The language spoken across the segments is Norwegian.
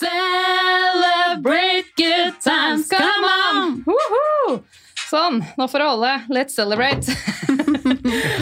Celebrate good times, come on! Woohoo! Sånn, nå får det holde. Let's celebrate.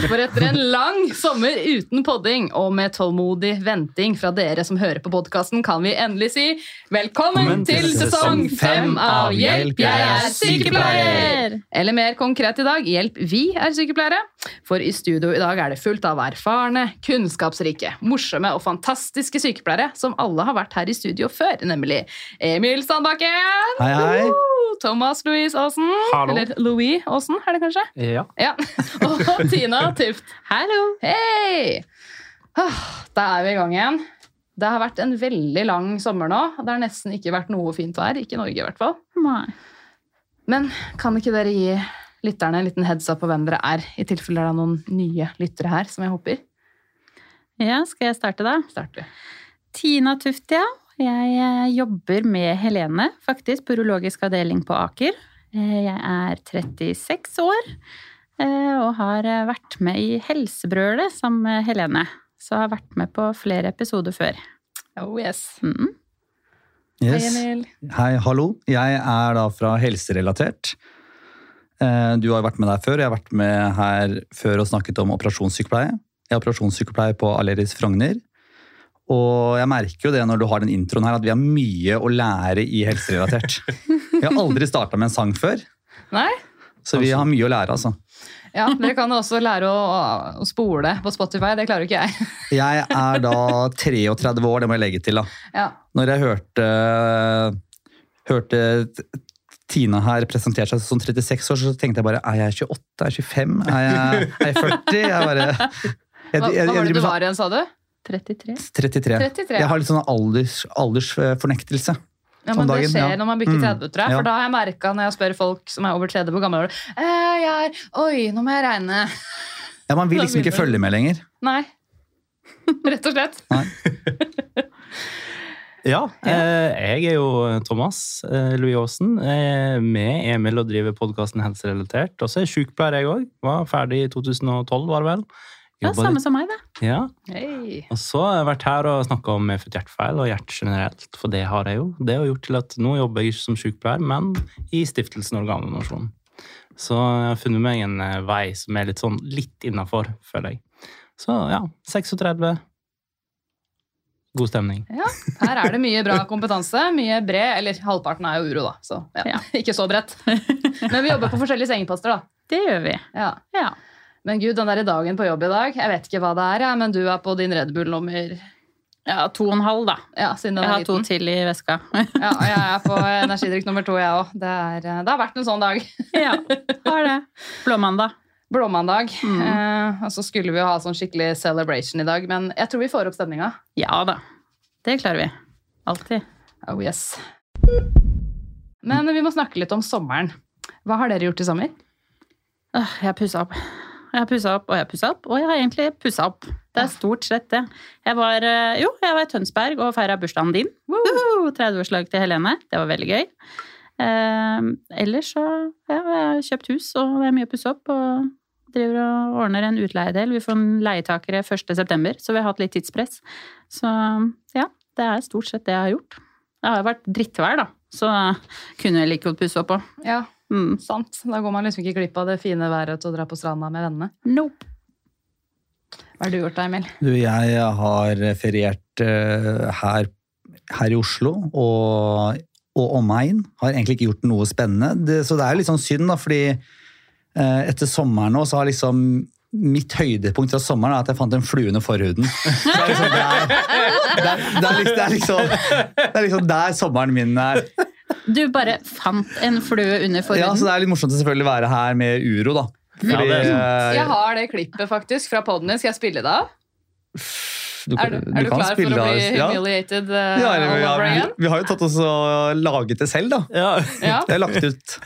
For etter en lang sommer uten podding og med tålmodig venting fra dere som hører på podkasten, kan vi endelig si velkommen til sesong fem av Hjelp, jeg er sykepleier! Eller mer konkret i dag, Hjelp, vi er sykepleiere. For i studio i dag er det fullt av erfarne, kunnskapsrike, morsomme og fantastiske sykepleiere som alle har vært her i studio før, nemlig Emil Sandbakken. Hei, hei. Thomas Louise Aasen. Eller Louis Aasen, er det kanskje? Ja. Ja. Og Tina Tuft. Hallo. Hei! Ah, Da er vi i gang igjen. Det har vært en veldig lang sommer nå. Det har nesten ikke vært noe fint vær. Ikke i Norge, i hvert fall. Nei. Men kan ikke dere gi lytterne en liten heads up på hvem dere er, i tilfelle det er noen nye lyttere her, som jeg håper? Ja, skal jeg starte da? Starter. Tina Tuft, ja. Jeg eh, jobber med Helene, faktisk, på urologisk avdeling på Aker. Eh, Jeg er 36 år og har eh, vært med i Helsebrølet sammen med Helene. Så har vært med på flere episoder før. Oh yes. Mm. Hei, Yes. Emil. Hei, hallo. Jeg er da fra Helserelatert. Eh, Du har jo vært med der før. Jeg har vært med her før og snakket om operasjonssykepleie. Jeg er operasjonssykepleier på Aleris Frogner. Og jeg merker jo det når du har den introen her, at vi har mye å lære i helserelatert. Vi har aldri starta med en sang før, Nei? så vi har mye å lære, altså. Ja, Dere kan også lære å, å spole på Spotify. Det klarer ikke jeg. Jeg er da 33 år, det må jeg legge til, da. Ja. Når jeg hørte, hørte Tina her presenterte seg som 36 år, så tenkte jeg bare er jeg 28? Er jeg 25? Er jeg, er jeg 40? Jeg bare, jeg, Hva, hva var det du var igjen, sa du? 33. sånn 33. 33. Jeg har litt sånn alders, aldersfornektelse. Ja, men dagen, Det skjer ja. når man bikker Mm, 30, tror jeg. ja. For da har jeg merka når jeg spør folk som er over 30 på gamle år eh, jeg er, Oi, nå må jeg regne. Ja, Man vil liksom ikke følge med lenger. Nei. Rett og slett. Ja, eh, jeg er jo Thomas eh, Louis Aasen. Eh, med Emil og driver podkasten Helserelatert. Og så er jeg sykepleier, jeg òg. Var ferdig i 2012, var det vel. Ja, samme litt- som meg, det. Ja. Hey. Og så har jeg vært her og snakka om medfødt hjertefeil og hjerte generelt. For det har jeg jo. Det har gjort til at nå jobber jeg ikke som sykepleier, men i Stiftelsen Organdonasjon. Så jeg har funnet meg en eh, vei som er litt sånn litt innafor, føler jeg. Så ja, 36. God stemning. Ja, her er det mye bra kompetanse. Mye bred, eller halvparten er jo uro, da. Så ja, Ja. ikke så bredt. Men vi jobber på forskjellige sengeposter, da. Det gjør vi. Ja. Ja. Men gud, den der dagen på jobb i dag, jeg vet ikke hva det er, men du er på din Red Bull nummer ja, to og en halv, da. Ja, Jeg har to til i veska. Ja, og jeg er på energidrikk nummer to, jeg òg. Det, er- det har vært en sånn dag. ja, har det. Blåmandag. Blåmandag. Mm. Eh, og så skulle vi jo ha sånn skikkelig celebration i dag, men jeg tror vi får opp stemninga. Ja da. Det klarer vi. Alltid. Oh yes. Men vi må snakke litt om sommeren. Hva har dere gjort i sommer? Jeg pussa opp. Jeg har pussa opp, og jeg har pussa opp, og jeg har egentlig pussa opp. Det er stort sett det. Jeg var, eh, jo, jeg var i Tønsberg og feira bursdagen din. Woohoo! 30-årslag til Helene. Det var veldig gøy. Eh, ellers så ja, jeg har kjøpt hus, og det er mye å pusse opp. Og driver og ordner en utleiedel. Vi får en leietakere 1.9., så vi har hatt litt tidspress. Så ja, det er stort sett det jeg har gjort. Det har vært drittvær, da, så kunne jeg like godt pusse opp òg. Ja, Mm. sant. Da går man liksom ikke glipp av det fine været til å dra på stranda med vennene. Nope. Hva har du gjort da, Emil? Du, jeg har feriert eh, her, her i Oslo og, og omegn. Har egentlig ikke gjort noe spennende. Det, så det er litt sånn synd, da, fordi eh, etter sommeren nå så har liksom Mitt høydepunkt fra sommeren er at jeg fant en flue under forhuden. Det, er liksom, er, er, er liksom, er liksom, det er liksom der sommeren min er. Du bare fant en flue under Ja, så Det er litt morsomt å selvfølgelig være her med uro, da. Ja, er eh, Jeg har det klippet faktisk fra poden din. Skal jeg spille det av? Du, Er du, du er du kan klar for å bli humiliated ja. humiliated uh, Ja, all vi, over har, again? vi har jo tatt oss og laget det selv, da. Ja. Ja, Jeg har lagt ut.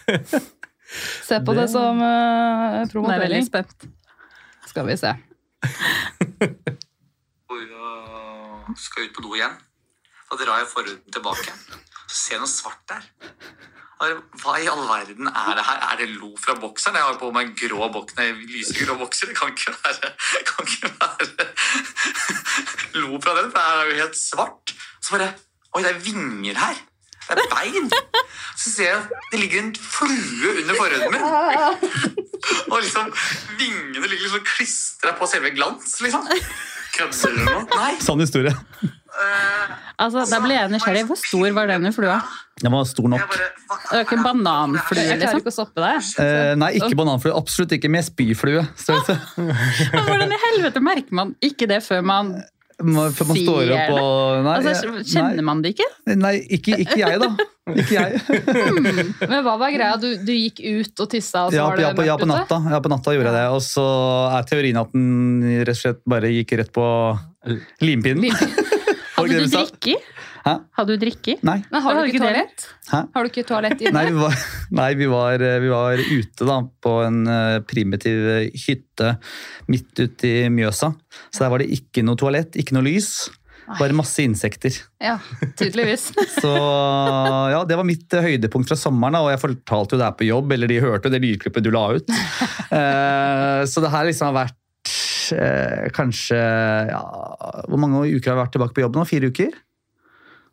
Se på det, Det- som uh, Nå er veldig promotering. spent. Skal vi se. skal ut på do igjen. Da drar jeg forhuden tilbake. Ser noe svart der. Hva i all verden er det her? Er det lo fra bokseren? Jeg har på meg grå nei, lysegrå bokser. Det kan ikke være, kan ikke være lo fra den, det er jo helt svart. Så bare Oi, det er vinger her. Det er bein. Så ser jeg at det ligger en flue under forhuden min. Og liksom vingene ligger liksom klistra på selve glans, liksom. Kødder du nå? Sånn historie. Altså, Da ble jeg nysgjerrig. Hvor stor var denne flua? Den var stor nok. Det var ikke en bananflue, Jeg klarer liksom? ikke å stoppe deg. Eh, nei, ikke bananflue. Absolutt ikke med spyflue. Hvordan i helvete merker man ikke det før man Man- Før man står opp og Nei, altså, Kjenner man det ikke? nei, nei ikke, ikke jeg, da. Ikke jeg. Men hva var greia? Du, du gikk ut og tissa, og så Ja, var på, det ja, på, ja, på natta, ja, på natta gjorde jeg det. Og så er teorien at den rett og slett bare gikk rett på limpinnen. Var Hadde du drikke? Hæ? Hadde du drikke? Nei. Men har du ikke toalett? Hæ? Har du ikke toalett inne? Nei, vi var, nei, vi var, vi var ute da, på en eh, primitiv hytte midt ute i Mjøsa. Så der var det ikke noe toalett, ikke noe lys. Bare masse insekter. Ja, tydeligvis. Så ja, det var mitt eh, høydepunkt fra sommeren, og jeg fortalte jo det her på jobb, eller de hørte jo det lydklippet du la ut. Eh, så det her liksom har vært eh, kanskje ja, Hvor mange uker har jeg vært tilbake på jobb nå? Fire uker?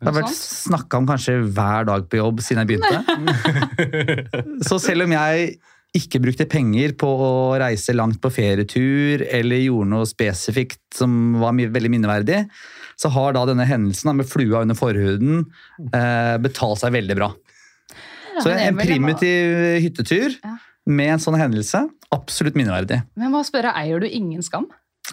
Det har vært snakka om kanskje hver dag på jobb siden jeg begynte. Så selv om jeg ikke brukte penger på å reise langt på ferietur eller gjorde noe spesifikt som var veldig minneverdig, så har da denne hendelsen med flua under forhuden eh, betalt seg veldig bra. Så en primitiv hyttetur med en sånn hendelse, absolutt minneverdig. Men må spørre, eier du ingen skam?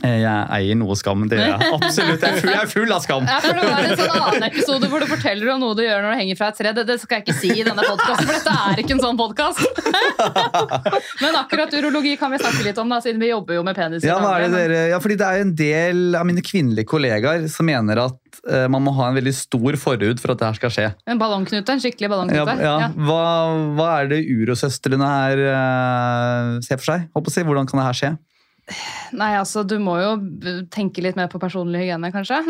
Eh, Jeg eier noe skam, det gjør jeg absolutt. Jeg er full, jeg er full av skam. Ja, for Det var en sånn annen episode hvor du forteller om noe du gjør når du henger fra et tre. Det, det skal jeg ikke si i denne podkasten, for dette er ikke en sånn podkast. Men akkurat urologi kan vi snakke litt om, da, siden vi jobber jo med penis. Ja, hva er det dere, ja, fordi det er en del av mine kvinnelige kollegaer som mener at eh, man må ha en veldig stor forhud for at det her skal skje. En ballongknute, en skikkelig Ja, ballongknute. ja. Ja. Hva, hva er det urosøstrene her eh, ser for seg? Håper å si. Hvordan kan det her skje? Nei, altså, du må jo tenke litt mer på personlig hygiene, kanskje.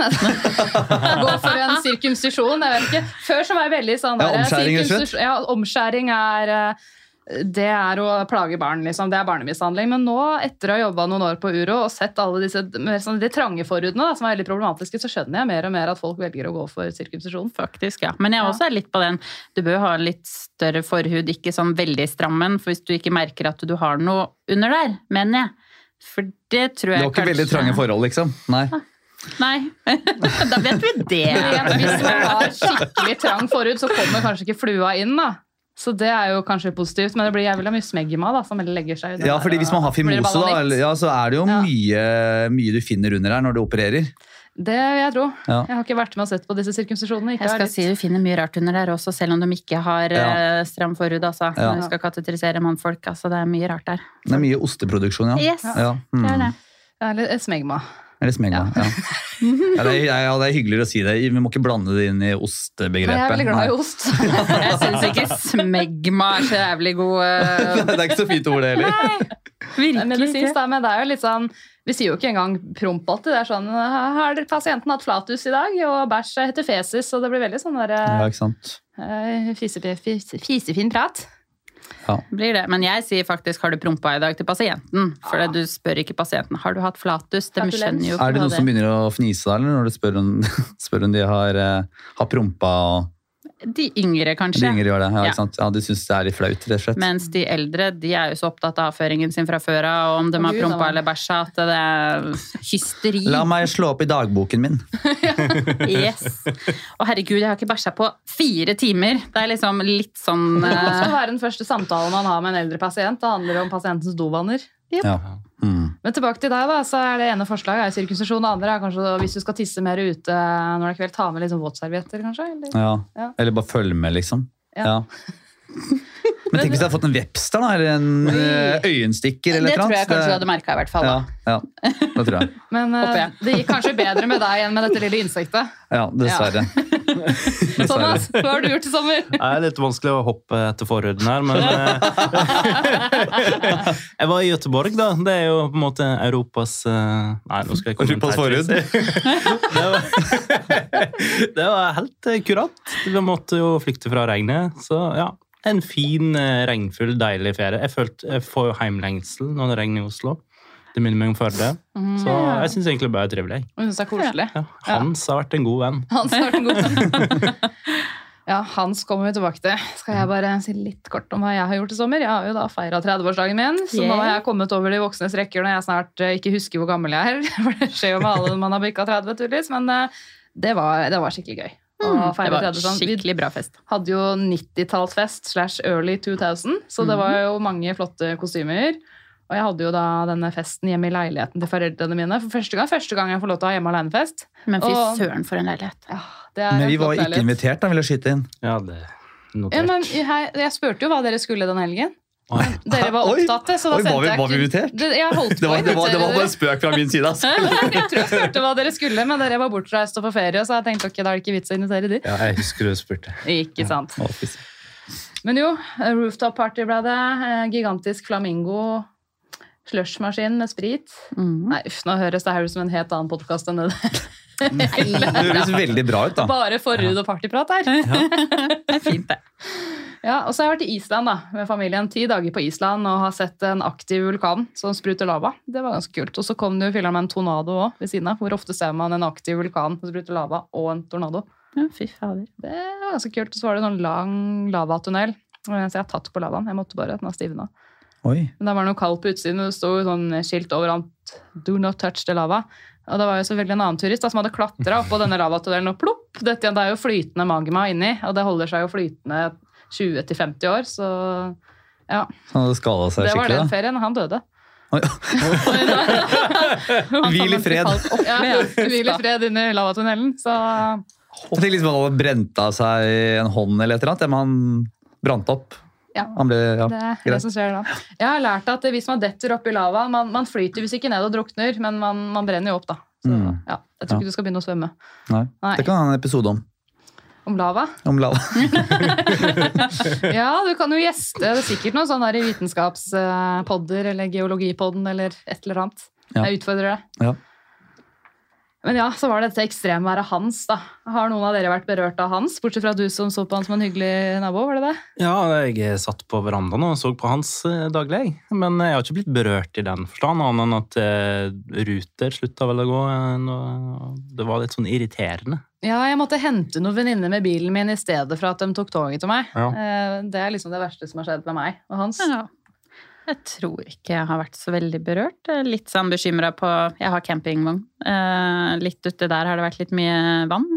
Gå for en sirkumsisjon, jeg vet ikke. Før så var jeg veldig sånn Ja, omskjæring, er og Ja, omskjæring er eh, det er å plage barn, liksom. Det er barnemishandling. Men nå, etter å ha jobba noen år på Uro og sett alle disse mer sånn, de trange forhudene, da, som er veldig problematiske, så skjønner jeg mer og mer at folk velger å gå for sirkumsisjon. Faktisk, ja. Men jeg også er litt på den. Du bør ha litt større forhud, ikke sånn veldig strammen. For hvis du ikke merker at du har noe under der, mener jeg. For det tror Det jeg var ikke veldig trange forhold, liksom? Nei. Nei. da vet vi det. Hvis man har skikkelig trang forhud, så kommer kanskje ikke flua inn, da. Så det er jo kanskje positivt, men det blir jævla mye smegma da, som legger seg under Ja, der, fordi hvis man har fimose, da, ja, så er det jo Ja. mye, mye du finner under her når du opererer. Det vil jeg tro. Ja. Jeg har ikke vært med og sett på disse sirkumsisjonene. ikke Jeg skal si du finner mye rart under der også, selv om de ikke har Ja. eh, stram forhud. Altså. Ja. Når du skal kateterisere mannfolk. Altså, det er mye rart der. Det er mye osteproduksjon, ja. Yes, ja. det er det. Eller smegma. Eller smegma. Ja. Ja, det, er, ja, det er hyggelig å si det. Vi må ikke blande det inn i ostebegrepet. jeg er veldig glad i ost. Jeg syns ikke smegma er så jævlig god eh, det er ikke så fint ord, det heller. Virkelig Medisinsk, da, men det er jo litt sånn Vi sier jo ikke engang promp alltid. Det er sånn Har pasienten hatt flatus i dag? Og bæsj heter fesis, og det blir veldig sånn der Ja, ikke sant? eh, fisefin, fise, prat. Blir det. Men jeg sier faktisk 'har du prompa i dag' til pasienten. For du spør ikke pasienten 'har du hatt flatus'. De skjønner jo Er det noen som begynner å fnise da, eller når du spør om, spør om de har, eh, har prompa og De yngre, kanskje. De yngre gjør det? Ja, Ja. ikke sant? Ja, De syns det er litt flaut, rett og slett. Mens de eldre de er jo så opptatt av avføringen sin fra før av, og om de har prompa eller bæsja, at det er hysteri. La meg slå opp i dagboken min. Yes. Og herregud, jeg har ikke bæsja på fire timer. Det er liksom litt sånn Det eh, skal være den første samtalen man har med en eldre pasient. Det handler om pasientens dovaner. Ja. Mm. Men tilbake til deg, da, så er det ene forslaget er sirkumsisjon. Det andre er kanskje hvis du skal tisse mer ute når det er kveld, ta med sånn våtservietter, kanskje? Eller? Ja. Ja. Eller bare følge med, liksom. Ja. Ja. Men tenk hvis jeg hadde fått en Webster, da, eller en eh, øyenstikker eller Det tror jeg kanskje du hadde merka, i hvert fall. Ja, Da. ja, det tror jeg. Men uh, det gikk kanskje bedre med deg enn med dette lille insektet. Ja, dessverre. Thomas, hva har du gjort i sommer? Det er litt vanskelig å hoppe etter forhuden her, men eh, Jeg var i Göteborg, da. Det er jo på en måte Europas eh, Nei, nå skal jeg komme Europas vits. det, var, det var helt eh, kurant. Vi måtte jo flykte fra regnet, så ja. En fin, regnfull, deilig ferie. Jeg, følte, jeg får jo heimlengsel når det regner i Oslo. Det minner meg om Førde. Så jeg syns egentlig bare det er trivelig. Jeg synes det er koselig. Ja, Hans har vært en god venn. Hans har vært en god venn. Ja, Hans kommer vi tilbake til. Skal jeg bare si litt kort om hva jeg har gjort i sommer? Jeg har jo da feira 30-årsdagen min, så nå har jeg kommet over de voksnes rekker når jeg snart eh, ikke husker hvor gammel jeg er. For det skjer jo med alle når man har bikka 30, tydeligvis. Men eh, det var, det var skikkelig gøy. Mm, Det var 30 sånn. Skikkelig bra fest. Vi hadde jo 90-tallsfest slash early 2000, så det var jo mange flotte kostymer. Og jeg hadde jo da denne festen hjemme i leiligheten til foreldrene mine. For første gang, første gang jeg får lov til å ha hjemme alene-fest. Men fy søren, for en leilighet. Ja, det er Men vi var ikke leilighet. invitert, da, ville jeg skyte inn. Ja, det notert. Ja, men jeg, jeg spurte jo hva dere skulle den helgen. Oi. Dere var opptatt, så da oi, var vi- var vi invitert? Det, jeg holdt på Det var, det var, det var bare en spøk fra min side. Altså. Jeg tror jeg spurte hva dere skulle, men dere var bortreist og på ferie, så jeg tenkte ok, da er det ikke vits å invitere de. Ja, jeg husker du spurte. Ikke sant. Ja. Men jo, rooftop party ble det. eh, Gigantisk flamingo. Slushmaskin med sprit. Mm. Nei, uff, nå høres det her ut som en helt annen podkast enn det. Det høres veldig bra ut, da. Bare forhud og partyprat her. Det er fint, det. Ja, og så har jeg vært i Island da, med familien. Ti dager på Island og har sett en aktiv vulkan som spruter lava. Det var ganske kult. Og så kom det jo filma med en tornado òg ved siden av. Hvor ofte ser man en aktiv vulkan som spruter lava og en tornado? Ja, fy fader. Det var ganske kult. Og så var det en lang lavatunnel. Så jeg har tatt på lavaen. Jeg måtte bare, den har stivna. Oi. Men da var det noe kaldt på utsiden, og det sto sånn skilt overalt 'Do not touch the lava'. Og det var jo selvfølgelig en annen turist da, som hadde klatra oppå denne lavatunnelen, og plopp! Dette, igjen, det er jo flytende magma inni, og det holder seg jo flytende 20-50 år, så ja. Så han hadde skada seg Det var skikkelig, den da. ferien. Han døde. Oi. Hvil i fred. Ja, Hvil i fred inni lavatunnelen. Så Jeg tenkte liksom han hadde brent av seg en hånd eller et eller annet. Men han brant opp. Ja. Han ble, ja, det er det som skjer da. Jeg har lært at hvis man detter oppi lavaen Man, man flyter hvis ikke ned og drukner, men man, man brenner jo opp, da. Så, Mm. ja, jeg tror Ja. ikke du skal begynne å svømme. Nei. Nei. Det kan ha en episode om. Om lava? Om lava. Ja, du kan jo gjeste det er sikkert noen sånne her vitenskapspodder eller geologipodden eller et eller annet. Ja. Jeg utfordrer deg. Ja. Men ja, så var det dette ekstremværet Hans. da. Har noen av dere vært berørt av Hans? Bortsett fra du som så på han som en hyggelig nabo, var det det? Ja, jeg satt på verandaen og så på hans eh, daglig. Men jeg har ikke blitt berørt i den forstand, annet enn at eh, Ruter slutta vel å gå. eh, Det var litt sånn irriterende. Ja, jeg måtte hente noen venninner med bilen min i stedet for at de tok toget til meg. Ja. Eh, Det er liksom det verste som har skjedd med meg og Hans. Ja, Ja. Jeg tror ikke jeg har vært så veldig berørt. Er Litt sånn bekymra på Jeg har campingvogn. Eh, litt uti der har det vært litt mye vann,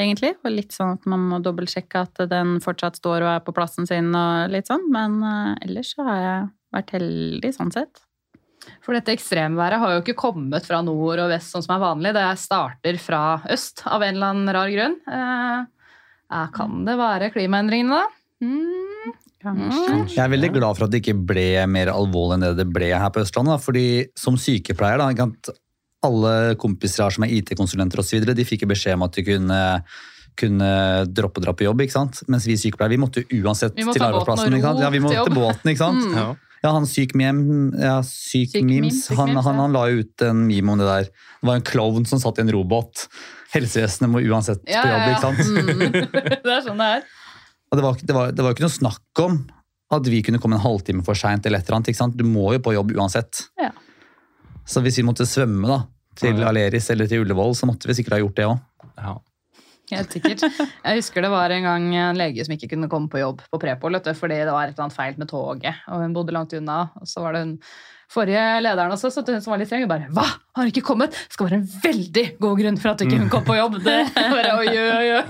egentlig. Og litt sånn at man må dobbeltsjekke at den fortsatt står og er på plassen sin og litt sånn. Men eh, ellers så har jeg vært heldig sånn sett. For dette ekstremværet har jo ikke kommet fra nord og vest sånn som er vanlig. Det starter fra øst av en eller annen rar grunn. Eh, kan det være klimaendringene, da? Mm. Kanskje. Jeg er veldig glad for at det ikke ble mer alvorlig enn det det ble her på Østlandet. da, fordi som sykepleier, da, alle kompiser her som er IT-konsulenter osv., de fikk beskjed om at de kunne, kunne droppe å dra på jobb. ikke sant? Mens vi sykepleiere vi måtte uansett Vi måtte til arbeidsplassen. ikke sant? Ja, vi må til båten, ikke sant? Mm. Ja. Ja, han syk mem, ja, syk, Syk memes, syk han, memes, han, han la ut en meme om det der. Det var en klovn som satt i en robåt. Helsevesenet må uansett Ja, på jobb, ja, ja. ikke sant? Mm. det er sånn det er. Og det var, det, var, det var jo ikke noe snakk om at vi kunne komme en halvtime for seint eller et eller annet. ikke sant? Du må jo på jobb uansett. Ja. Så hvis vi måtte svømme da, til Ja. Aleris eller til Ullevål, så måtte vi sikkert ha gjort det òg. Ja. Helt sikkert. Jeg husker det var en gang en lege som ikke kunne komme på jobb på Prepol fordi det var et eller annet feil med toget, og hun bodde langt unna. Og så var det hun forrige lederen også, så hun som var litt streng, og bare 'Hva? Har hun ikke kommet?' Det skal være en veldig god grunn for at ikke hun kom på jobb. Det bare, oi, oi, oi.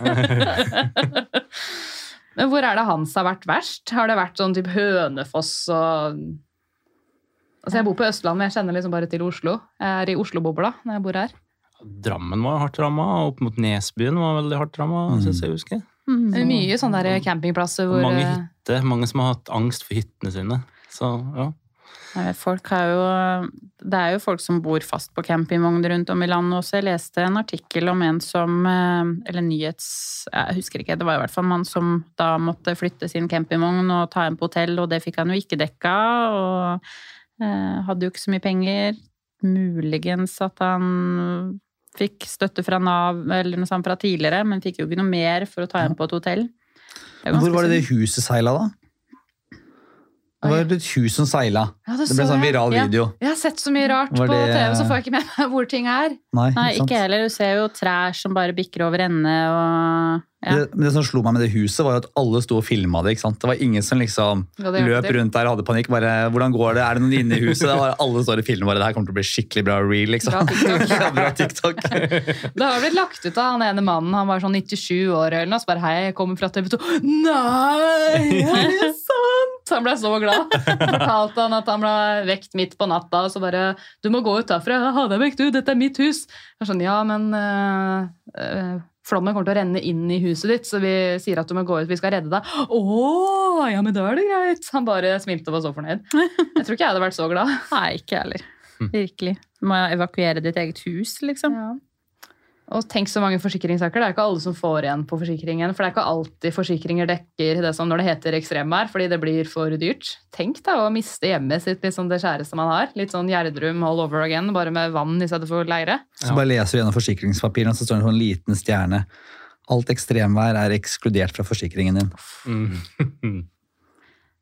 Men hvor er det Hans har vært verst? Har det vært sånn type Hønefoss og Altså Jeg bor på Østlandet, men jeg kjenner liksom bare til Oslo. Jeg er i Oslo-bobla når jeg bor her. Drammen var hardt ramma, opp mot Nesbyen var veldig hardt ramma, Mm. syns jeg husker. Mm. Er mye sånne der campingplasser hvor Mange hytter, hytte. Mange som har hatt angst for hyttene sine. Så ja. Folk har jo, det er jo folk som bor fast på campingvogn rundt om i landet også. Jeg leste en artikkel om en som eh, Eller nyhets... Jeg husker ikke, det var i hvert fall en mann som da måtte flytte sin campingvogn og ta en på hotell, og det fikk han jo ikke dekka. Og eh, hadde jo ikke så mye penger. Muligens at han fikk støtte fra Nav eller noe sånt fra tidligere, men fikk jo ikke noe mer for å ta en på et hotell. Hvor var det det huset seila, da? Det var et hus som seila. Ja, Det ble en sånn viral jeg. video. Jeg har sett så mye rart Var på det- TV, så får jeg ikke med meg hvor ting er. Nei, Nei, ikke heller. Du ser jo trær som bare bikker over ende og ja. Det, men det som slo meg med det huset, var at alle sto og filma det. ikke sant? Det var ingen som liksom løp rundt der og hadde panikk. bare, 'Hvordan går det? Er det noen inne i huset?' Var, alle står og filmer bare. Det her kommer til å bli skikkelig bra reel, liksom. Bra TikTok. Bra TikTok. Det har blitt lagt ut av han ene mannen, han var sånn 97 år eller noe, så bare hei, jeg kommer fra TV 2. Nei, er det sant? Han ble så glad. Fortalte han at han ble vekt midt på natta, og så bare du må gå ut derfra, ha deg vekk du, dette er mitt hus. Jeg er sånn, ja, men øh, øh, flommen kommer til å renne inn i huset ditt, så vi sier at du må gå ut, vi skal redde deg. Å, ja, men da er det greit. Han bare smilte og var så fornøyd. Jeg tror ikke jeg hadde vært så glad. Nei, ikke heller. Virkelig. Du må evakuere ditt eget hus, liksom. Ja. Og tenk så mange forsikringssaker. Det er ikke alle som får igjen på forsikringen. For det er ikke alltid forsikringer dekker det som når det heter ekstremvær, fordi det blir for dyrt. Tenk da å miste hjemmet sitt, liksom det kjæreste man har. Litt sånn Gjerdrum all over again, bare med vann i stedet for leire. Så bare leser du gjennom forsikringspapirene, så står det en sånn liten stjerne. Alt ekstremvær er ekskludert fra forsikringen din. Mm.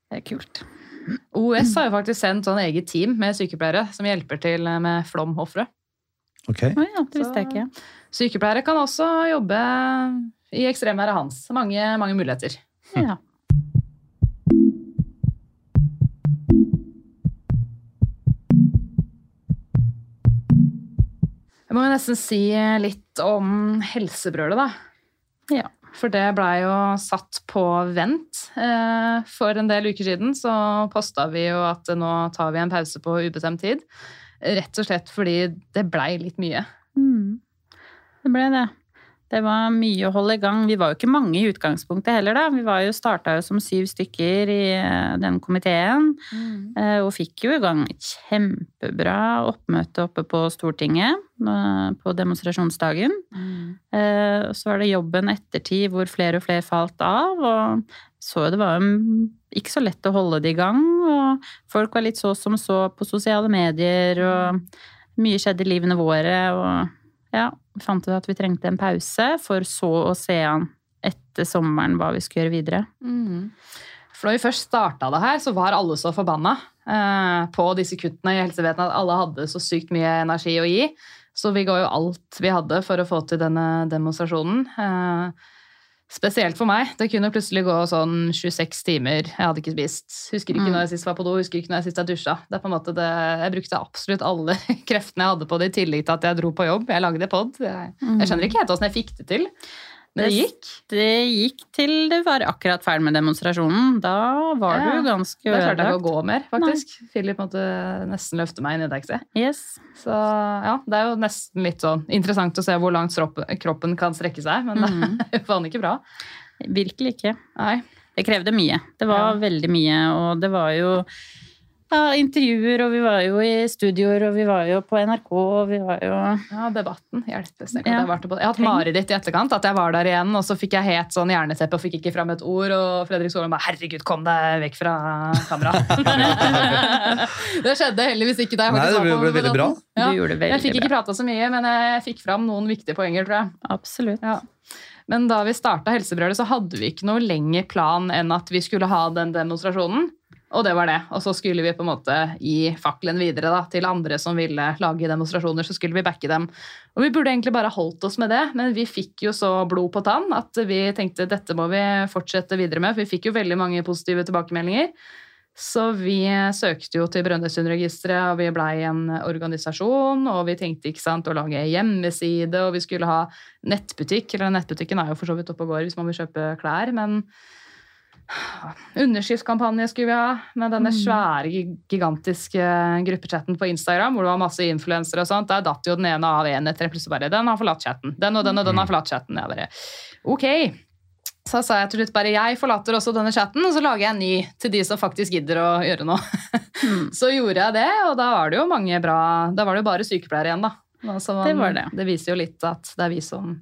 Det er kult. OS har jo faktisk sendt sånn eget team med sykepleiere som hjelper til med flomofre. Ok? Oh, ja, det visste jeg ikke. Sykepleiere kan også jobbe i ekstremværet hans. Mange, mange muligheter. Ja. Jeg må jo nesten si litt om helsebrølet, da. Ja. For det blei jo satt på vent. Eh, For en del uker siden så posta vi jo at nå tar vi en pause på ubestemt tid. Rett og slett fordi det blei litt mye. Mm. Det ble det. Det var mye å holde i gang. Vi var jo ikke mange i utgangspunktet heller, da. Vi var jo, starta jo som syv stykker i eh, den komiteen. Mm. Og fikk jo i gang et kjempebra oppmøte oppe på Stortinget eh, på demonstrasjonsdagen. Mm. Så var det jobben ettertid hvor flere og flere falt av, og så det var jo ikke så lett å holde det i gang. Og folk var litt så som så på sosiale medier, og mye skjedde i livene våre. Og ja, fant ut at vi trengte en pause, for så å se an etter sommeren hva vi skulle gjøre videre. Mm. For da vi først starta det her, så var alle så forbanna eh, på disse kuttene i helsevesenet at alle hadde så sykt mye energi å gi. Så vi ga jo alt vi hadde for å få til denne demonstrasjonen. Eh, spesielt for meg. Det kunne plutselig gå sånn 26 timer. Jeg hadde ikke spist. Husker ikke Mm. når jeg sist var på do, husker ikke når jeg sist jeg dusja. Det er på en måte det, jeg brukte absolutt alle kreftene jeg hadde på det, i tillegg til at jeg dro på jobb. Jeg lagde pod. Jeg, jeg skjønner ikke helt åssen jeg fikk det til. Men det gikk. Det gikk til det var akkurat ferdig med demonstrasjonen. Da var Ja, du ganske ødelagt. Da klarte jeg ikke å gå mer, faktisk. Philip måtte nesten løfte meg inn i taxi. Yes. Så ja, det er jo nesten litt sånn interessant å se hvor langt kroppen kan strekke seg, men Mm. det er faen ikke bra. Virkelig ikke. Nei. Det krevde mye. Det var Ja. veldig mye, og det var jo ja, intervjuer, og vi var jo i studioer, og vi var jo på NRK, og vi var jo Ja, debatten hjelpes. Jeg, Ja. jeg, jeg har hatt mareritt i etterkant, at jeg var der igjen, og så fikk jeg helt sånn hjerneteppe og fikk ikke fram et ord, og Fredrik Solheim bare 'herregud, kom deg vekk fra kamera'. det skjedde heldigvis ikke da jeg Nei, faktisk det ble, ble veldig bra. Ja. Du gjorde det veldig bra. Jeg fikk ikke prata så mye, men jeg fikk fram noen viktige poenger, tror jeg. Absolutt. Ja. Men da vi starta Helsebrølet, så hadde vi ikke noe lengre plan enn at vi skulle ha den demonstrasjonen. Og det var det. Og så skulle vi på en måte gi fakkelen videre da, til andre som ville lage demonstrasjoner. Så skulle vi backe dem. Og vi burde egentlig bare holdt oss med det, men vi fikk jo så blod på tann at vi tenkte dette må vi fortsette videre med. For vi fikk jo veldig mange positive tilbakemeldinger. Så vi søkte jo til Brønnøysundregisteret, og vi blei en organisasjon. Og vi tenkte ikke sant, å lage hjemmeside, og vi skulle ha nettbutikk. Eller nettbutikken er jo for så vidt oppe og går hvis man vil kjøpe klær, men Underskriftskampanje skulle vi ha, med denne svære, gigantiske gruppechatten på Instagram, hvor det var masse influensere og sånt. Der datt jo den ene av en etter plutselig bare Den har forlatt chatten. Den og den og den har forlatt chatten. Jeg bare Ok. Så sa jeg til slutt bare jeg forlater også denne chatten, og så lager jeg en ny til de som faktisk gidder å gjøre noe. Mm. Så gjorde jeg det, og da var det jo mange bra Da var det jo bare sykepleiere igjen, da. Altså, man- Det var det. det viser jo litt at det er vi som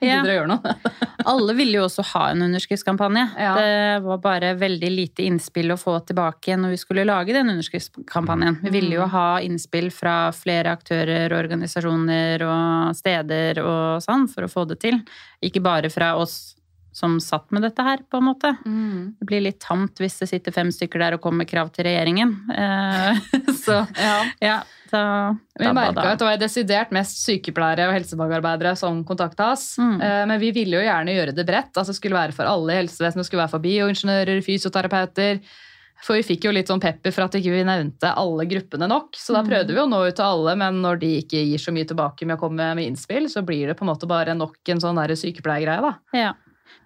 Ja. gidder å gjøre noe. Alle ville jo også ha en underskriftskampanje. Ja. Det var bare veldig lite innspill å få tilbake når vi skulle lage den underskriftskampanjen. Vi ville jo ha innspill fra flere aktører, organisasjoner og steder og sånn for å få det til. Ikke bare fra oss som satt med dette her, på en måte. Det blir litt tamt hvis det sitter fem stykker der og kommer med krav til regjeringen. Eh, Så ja, da, Vi merka at det var desidert mest sykepleiere og helsefagarbeidere som kontakta oss. Mm. Eh, Men vi ville jo gjerne gjøre det bredt. altså Det skulle være for alle i helsevesenet. Skulle være for bioingeniører, fysioterapeuter. For vi fikk jo litt sånn pepper for at ikke vi nevnte alle gruppene nok. Så da Mm. prøvde vi å nå ut til alle, men når de ikke gir så mye tilbake med å komme med innspill, så blir det på en måte bare nok en sånn sykepleiergreie, da. Ja.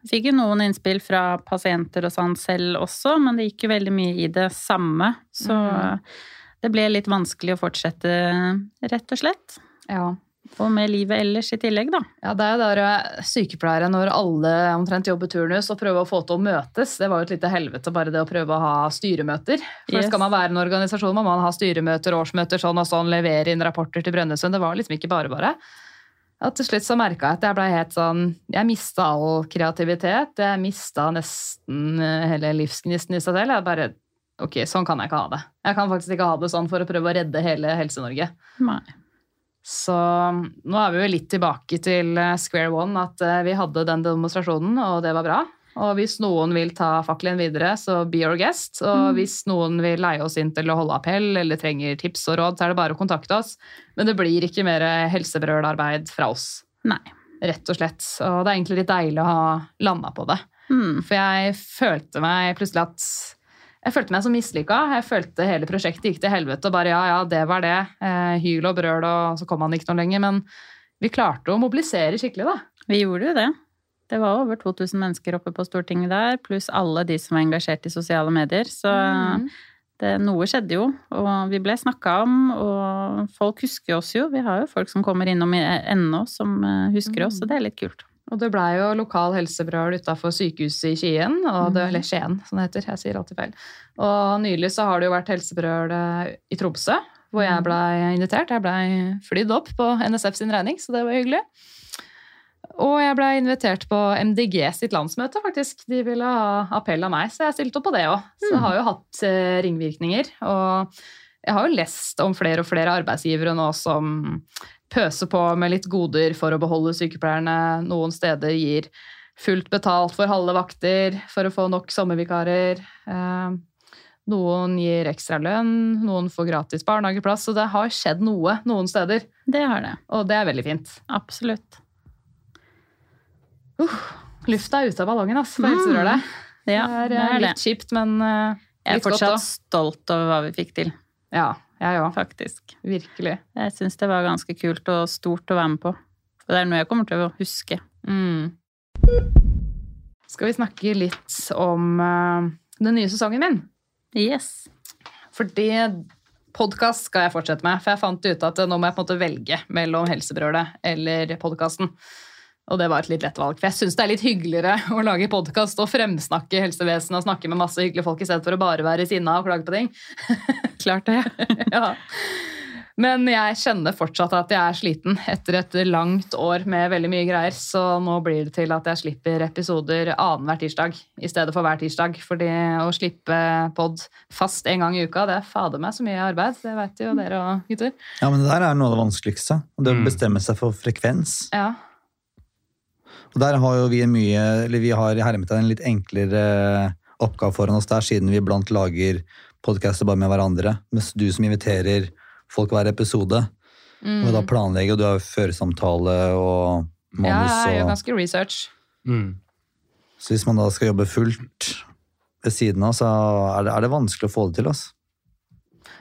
Vi fikk jo noen innspill fra pasienter og sånn selv også, men det gikk jo veldig mye i det samme. Så mm. det ble litt vanskelig å fortsette, rett og slett. Ja. Og med livet ellers i tillegg, da. Ja, det er jo der eh, sykepleiere når alle omtrent jobber turnus og prøver å få til å møtes. Det var jo et lite helvete bare det å prøve å ha styremøter. For Yes. skal man være en organisasjon, må man ha styremøter, årsmøter, sånn og sånn, levere inn rapporter til Brønnøysund. Det var liksom ikke bare bare. Og til slutt så merka jeg at jeg ble helt sånn Jeg mista all kreativitet. Jeg mista nesten eh, hele livsgnisten i seg selv. Jeg bare Ok, sånn kan jeg ikke ha det. Jeg kan faktisk ikke ha det sånn for å prøve å redde hele Helse-Norge. Nei. Så nå er vi jo litt tilbake til eh, square one, at eh, vi hadde den demonstrasjonen, og det var bra. Og hvis noen vil ta fakkelen videre, så be your guest. Og hvis noen vil leie oss inn til å holde appell eller trenger tips og råd, så er det bare å kontakte oss. Men det blir ikke mer helsebrølarbeid fra oss, Nei. rett og slett. Og det er egentlig litt deilig å ha landa på det. Mm. For jeg følte meg plutselig at jeg følte meg så mislykka. Jeg følte hele prosjektet gikk til helvete. og bare ja, ja, det var det. Eh, hyl og brøl, og så kom han ikke noe lenger. Men vi klarte å mobilisere skikkelig, da. Vi gjorde jo det. Det var over 2000 mennesker oppe på Stortinget der, pluss alle de som var engasjert i sosiale medier. Så Mm. det, noe skjedde jo, og vi ble snakka om, og folk husker oss jo. Vi har jo folk som kommer innom i- ennå som eh, husker oss, så det er litt kult. Og det blei jo lokal helsebrøl utafor sykehuset i Skien, og det, eller Skien, som det heter. Jeg sier alltid feil. Og nylig så har det jo vært helsebrøl eh, i Tromsø, hvor jeg blei invitert. Jeg blei flydd opp på NSF sin regning, så det var hyggelig. Og jeg blei invitert på MDG sitt landsmøte, faktisk. De ville ha appell av meg, så jeg stilte opp på det òg. Så jeg har jo hatt eh, ringvirkninger. Og jeg har jo lest om flere og flere arbeidsgivere nå som pøser på med litt goder for å beholde sykepleierne. Noen steder gir fullt betalt for halve vakter for å få nok sommervikarer. Eh, Noen gir ekstra lønn, noen får gratis barnehageplass. Så det har skjedd noe noen steder, Det har det. og det er veldig fint. Absolutt. Lufta er ute av ballongen, ass, for helsebrølet. Ja, det er, det eh, det. litt kjipt, men uh, Jeg er fortsatt godt stolt over hva vi fikk til, Ja, jeg òg. faktisk. Virkelig. Jeg syns det var ganske kult og stort å være med på. Og det er noe jeg kommer til å huske. Mm. Skal vi snakke litt om uh, den nye sesongen min? Yes. Fordi podkast skal jeg fortsette med. For jeg fant ut at nå må jeg på en måte velge mellom Helsebrølet eller podkasten. Og det var et litt lett valg. For jeg syns det er litt hyggeligere å lage podkast og fremsnakke helsevesenet og snakke med masse hyggelige folk i stedet for å bare være sinna og klage på ting. Klart det. ja. Men jeg kjenner fortsatt at jeg er sliten etter et langt år med veldig mye greier. Så nå blir det til at jeg slipper episoder annenhver tirsdag i stedet for hver tirsdag. Fordi å slippe pod fast en gang i uka, det er fader meg så mye arbeid. Det vet jo dere og gutter. Ja, men det der er noe av det vanskeligste. Det å Mm. bestemme seg for frekvens. Ja. Og der har jo vi en mye, eller vi har i hermetegn en litt enklere oppgave foran oss der, siden vi iblant lager podcaster bare med hverandre. Mens du som inviterer folk hver episode, Mm. og da planlegger, og du har føresamtale og ja, jeg gjør ganske research. Mm. så hvis man da skal jobbe fullt ved siden av, så er det, er det vanskelig å få det til. Altså.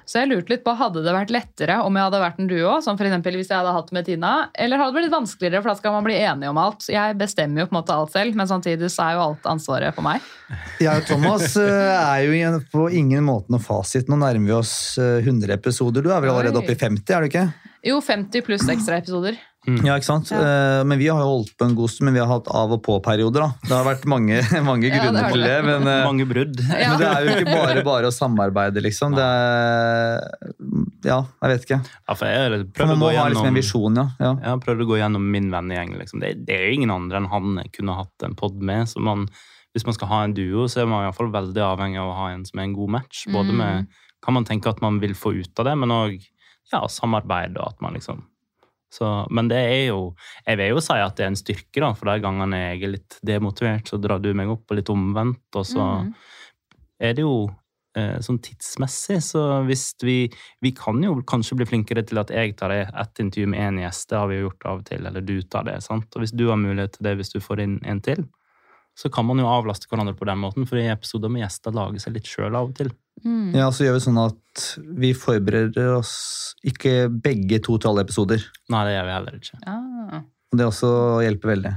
Så jeg lurte litt på, hadde det vært lettere om jeg hadde vært en duo, som eksempel hvis jeg hadde hatt med Tina, eller hadde det blitt vanskeligere, for da skal man bli enige om alt. Jeg bestemmer jo på en måte alt selv, men samtidig så er jo alt ansvaret på meg. Jeg og Thomas eh, er jo på ingen måte noe fasit. Nå nærmer vi oss eh, 100 episoder. Du er vel allerede oppe i 50, er du ikke? Jo, 50 pluss ekstra episoder. Ja, ikke sant? Eh, Men vi har jo holdt på en god stund, men vi har hatt av og på-perioder. da. Det har vært mange, mange Ja, det grunner til det. det. Men, eh, Mange brudd. Ja. men det er jo ikke bare bare å samarbeide, liksom. Det er Ja, jeg vet ikke. Ja, for jeg For prøvde man å gå ha liksom en visjon, ja. ja. Jeg har prøvd å gå gjennom min vennegjeng. Liksom. Det, det er jo ingen andre enn han jeg kunne hatt en pod med. Så man, hvis man skal ha en duo, så er man i hvert fall veldig avhengig av å ha en som er en god match. Både med kan man tenke at man vil få ut av det, men òg ja, samarbeid og at man liksom så, Men det er jo Jeg vil jo si at det er en styrke, da, for de gangene jeg er litt demotivert, så drar du meg opp, og litt omvendt, og så Mm. er det jo eh, sånn tidsmessig, så hvis vi Vi kan jo kanskje bli flinkere til at jeg tar ett intervju med én gjest, det har vi jo gjort av og til, eller du tar det, sant. Og hvis du har mulighet til det hvis du får inn en til, så kan man jo avlaste hverandre på den måten, for i episoder med gjester lager seg litt sjøl av og til. Mm. Ja, så gjør vi sånn at vi forbereder oss ikke begge to til alle episoder. Nei, det gjør vi heller ikke. Ah. Det også hjelper veldig.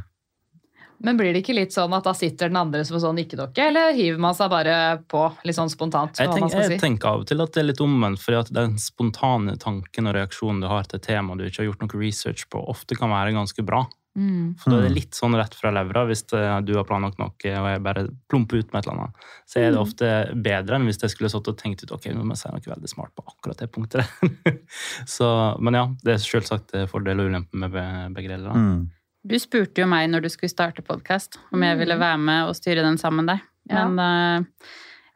Men blir det ikke litt sånn at da sitter den andre som en sånn ikke-dokke, eller hiver man seg bare på litt sånn spontant? Jeg, tenk, jeg si? tenker av og til at det er litt omvendt, fordi at den spontane tanken og reaksjonen du har til et tema du ikke har gjort noe research på, ofte kan være ganske bra. Mm. For da er det Mm. litt sånn rett fra levra hvis det, du har planlagt noe og jeg bare plumper ut med et eller annet. Så er det ofte bedre enn hvis jeg skulle satt og tenkt ut ok, nå må jeg si noe veldig smart på akkurat det punktet. Så, men ja, det er selvsagt fordel og ulempe med be- begge deler. Mm. Du spurte jo meg når du skulle starte podkast, om jeg ville være med og styre den sammen med deg. Ja. Men eh,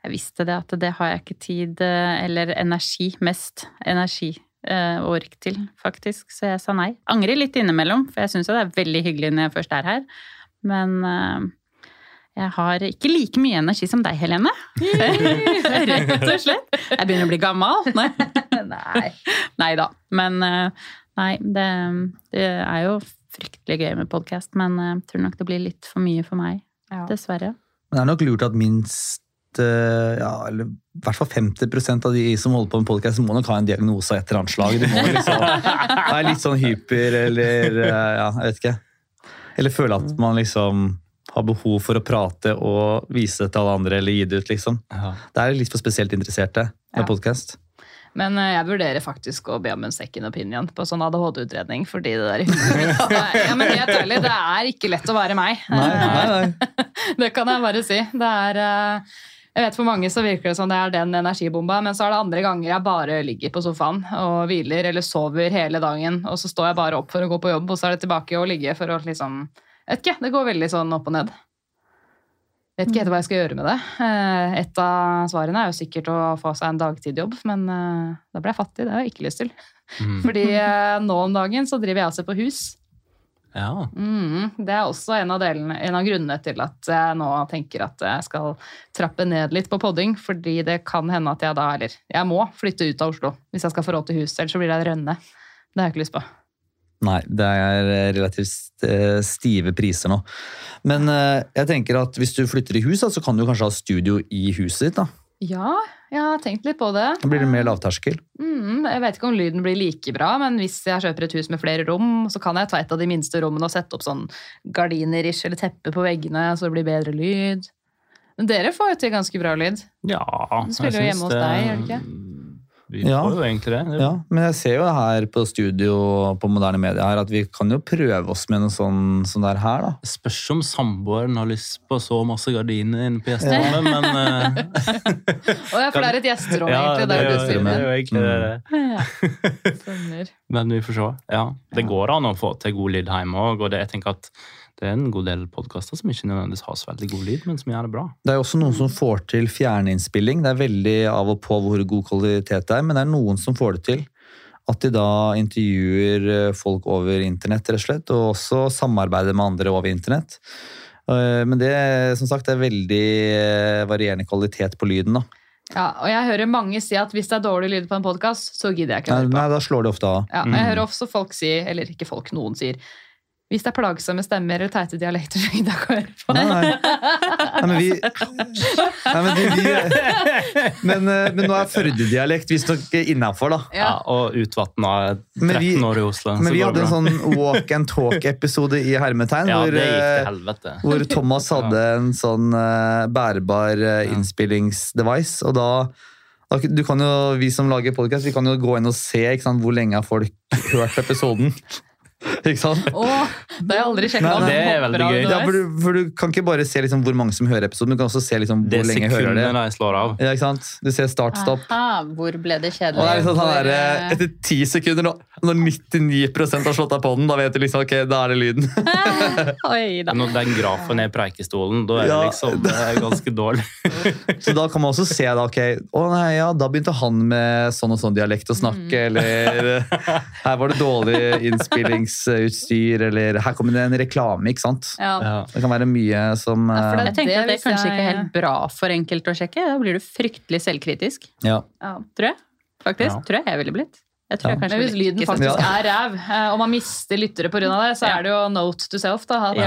jeg visste det at det har jeg ikke tid eh, eller energi, mest energi eh, og ork til, faktisk. Så jeg sa nei. Angrer litt innimellom, for jeg syns jo det er veldig hyggelig når jeg først er her. Men eh, jeg har ikke like mye energi som deg, Helene. Rett og slett. Jeg begynner å bli gammel. Nei. Nei. Da. Men eh, nei, det, det er jo fryktelig gøy med podkast, men eh, jeg tror nok det blir litt for mye for meg. Ja. Dessverre. Men det er nok lurt at minst eh, ja, eller i hvert fall 50% av de som holder på med podkast, må nok ha en diagnose av et eller annet slag. De må liksom være litt sånn hyper eller eh, ja, jeg vet ikke. Eller føle at man liksom har behov for å prate og vise det til alle andre eller gi det ut, liksom. Ja. Det er litt for spesielt interesserte med Ja. podkast. Men eh, jeg vurderer faktisk å be om en second opinion på sånn ADHD-utredning. Fordi det der ja, men helt ærlig, Det er ikke lett å være meg. Nei, nei, nei. Det kan jeg bare si. Det er eh, jeg vet For mange så virker det som det er den energibomba, men så er det andre ganger jeg bare ligger på sofaen og hviler eller sover hele dagen, og så står jeg bare opp for å gå på jobb, og så er det tilbake og ligge for å liksom Vet ikke, det går veldig sånn opp og ned. Vet ikke helt hva jeg skal gjøre med det. Eh, Et av svarene er jo sikkert å få seg en dagtidjobb, men eh, da blir jeg fattig. Det har jeg ikke lyst til. Mm. Fordi eh, nå om dagen så driver jeg og ser på hus. Ja. Mm, det er også en av, delene, en av grunnene til at jeg nå tenker at jeg skal trappe ned litt på podding. Fordi det kan hende at jeg da, eller jeg må flytte ut av Oslo hvis jeg skal få råd til hus. Ellers så blir det rønne. Det har jeg ikke lyst på. Nei, det er eh, relativt eh, stive priser nå. Men eh, jeg tenker at hvis du flytter i hus, så kan du kanskje ha studio i huset ditt. da. Ja, jeg har tenkt litt på det. Da blir det mer lavterskel. Mm, jeg vet ikke om lyden blir like bra, men hvis jeg kjøper et hus med flere rom, så kan jeg ta et av de minste rommene og sette opp sånn gardiner-ish eller teppe på veggene, så det blir bedre lyd. Men dere får jo til ganske bra lyd. ja Du spiller jo hjemme hos deg, gjør du ikke? Vi Ja. får jo egentlig det. det Ja, men jeg ser jo her på studio på Moderne Media her at vi kan jo prøve oss med noe sånn, sånn der her, da. Det spørs om samboeren har lyst på så masse gardiner inne på gjesterommet, men eh, Å ja, for det er et gjesterom, ja, egentlig. det, er jo- det er jo egentlig det. Ja. Men vi får se. Ja, det går an å få til god lyd hjemme òg, og det, jeg tenker at det er en god del podkaster som ikke nødvendigvis har så veldig god lyd, men som gjør det bra. Det er også noen som får til fjerninnspilling. Det er veldig av og på hvor god kvalitet det er, men det er noen som får det til. At de da intervjuer eh, folk over internett, rett og slett, og også samarbeider med andre over internett. Eh, Men det som sagt, det er veldig eh, varierende kvalitet på lyden. da. Ja, og jeg hører mange si at hvis det er dårlig lyd på en podkast, så gidder jeg ikke å Nei, høre på. nei, da slår det ofte av. Ja, jeg hører også folk si, eller ikke folk, noen sier hvis det er plagsomme stemmer eller teite dialekter, så gidder jeg ikke å høre på. Nei, nei. nei men vi nei, men, vi, vi, men, eh, men nå er Førde-dialekt visstnok innafor, da. Ja, og utvatna 13 vi- 13 år i Oslo. Men vi hadde en sånn walk and talk-episode i hermetegn. Ja, hvor, eh, hvor Thomas hadde en sånn eh, bærbar innspillingsdevice, og da, da Du kan jo, vi som lager podkast, vi kan jo gå inn og se ikke sant, hvor lenge har folk hørt episoden. Ikke sant? Åh, det har jeg aldri sjekka. Det er veldig gøy. Ja, for, du, for du kan ikke bare se liksom hvor mange som hører episoden, du kan også se liksom Det hvor lenge hører det. Jeg slår av. Ja, ikke sant? Du ser start-stopp. Aha, hvor ble det Og kjedelig? det er liksom sånn Hvor, der, eh, Etter ti sekunder, når 99% har slått av på den, da vet du liksom ok, da er det lyden. Oi da. Når den grafen er i preikestolen, da er det liksom det er ganske dårlig. Så da kan man også se da, ok, å nei, ja, da begynte han med sånn og sånn dialekt å snakke, eller her var det dårlig innspillingsutstyr, eller her kommer det en reklame, ikke sant? Ja. Det kan være mye som Ja, eh, Jeg tenker at det er kanskje jeg- ikke er helt bra for enkelte å sjekke. Da blir du fryktelig selvkritisk. ja. Ja. Tror jeg. Faktisk. Ja. Tror jeg jeg ville blitt. Jeg tror Ja. jeg kanskje Men hvis lyden ikke faktisk er ræv, eh, og man mister lyttere pga. det, så er det jo note to self. da, at. Det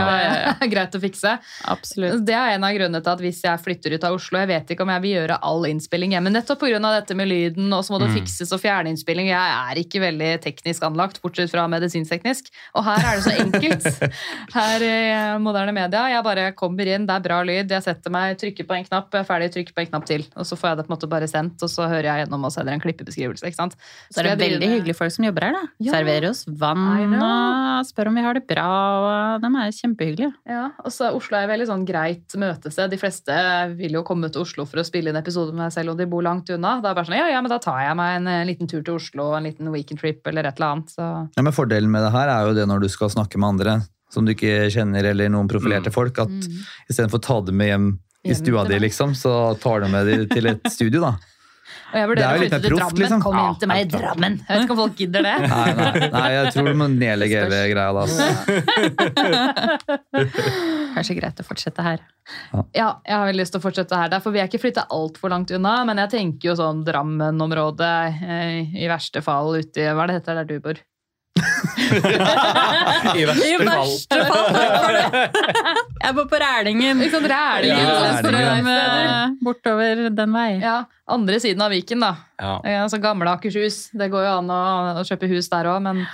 er greit å fikse. Absolutt. Det er en av grunnene til at hvis jeg flytter ut av Oslo Jeg vet ikke om jeg vil gjøre all innspilling hjemme, nettopp pga. dette med lyden, og så må det Mm. fikses og fjerne-innspilling. Jeg er ikke veldig teknisk anlagt, bortsett fra medisinteknisk. Og her er det så enkelt. Her i eh, moderne media. Jeg bare kommer inn, det er bra lyd, jeg setter meg, trykker på en knapp, jeg er ferdig, trykker på en knapp til. Og så får jeg det på en måte bare sendt, og så hører jeg gjennom og sender en klippebeskrivelse. ikke sant? Så er det veldig hyggelige folk som jobber her. da. Ja. Serverer oss vann og spør om vi har det bra. og De er kjempehyggelige. Ja, og så Oslo er veldig sånn greit møtested. De fleste vil jo komme til Oslo for å spille inn episode med meg selv om de bor langt unna. Da er det bare sånn, ja, ja, men da tar jeg meg en eh, liten tur til Oslo, en liten weekend trip eller et eller annet. Så. Ja, men Fordelen med det her er jo det når du skal snakke med andre som du ikke kjenner, eller noen profilerte folk, at istedenfor å ta dem med hjem i stua di, liksom, så tar du med dem til et studio, da. Og jeg Det er vurderer å flytte til Drammen. liksom. Kom hjem til meg i Drammen. Jeg vet ikke om folk gidder det. Nei, nei, nei jeg tror du må nedlegge hele greia da. altså. Kanskje greit å fortsette her. Ja, jeg har veldig lyst til å fortsette her. Derfor vil jeg ikke flytte altfor langt unna, men jeg tenker jo sånn Drammen-området, eh, i verste fall uti Hva er det heter der du bor? I verste fall. Jeg bor på Rælingen. Ikke sant, Rælingen, Ja, sånn strøm, Bortover den vei. Ja, andre siden av Viken, da. Ja. Altså gamle Akershus. Det går jo an å, å kjøpe hus der òg, men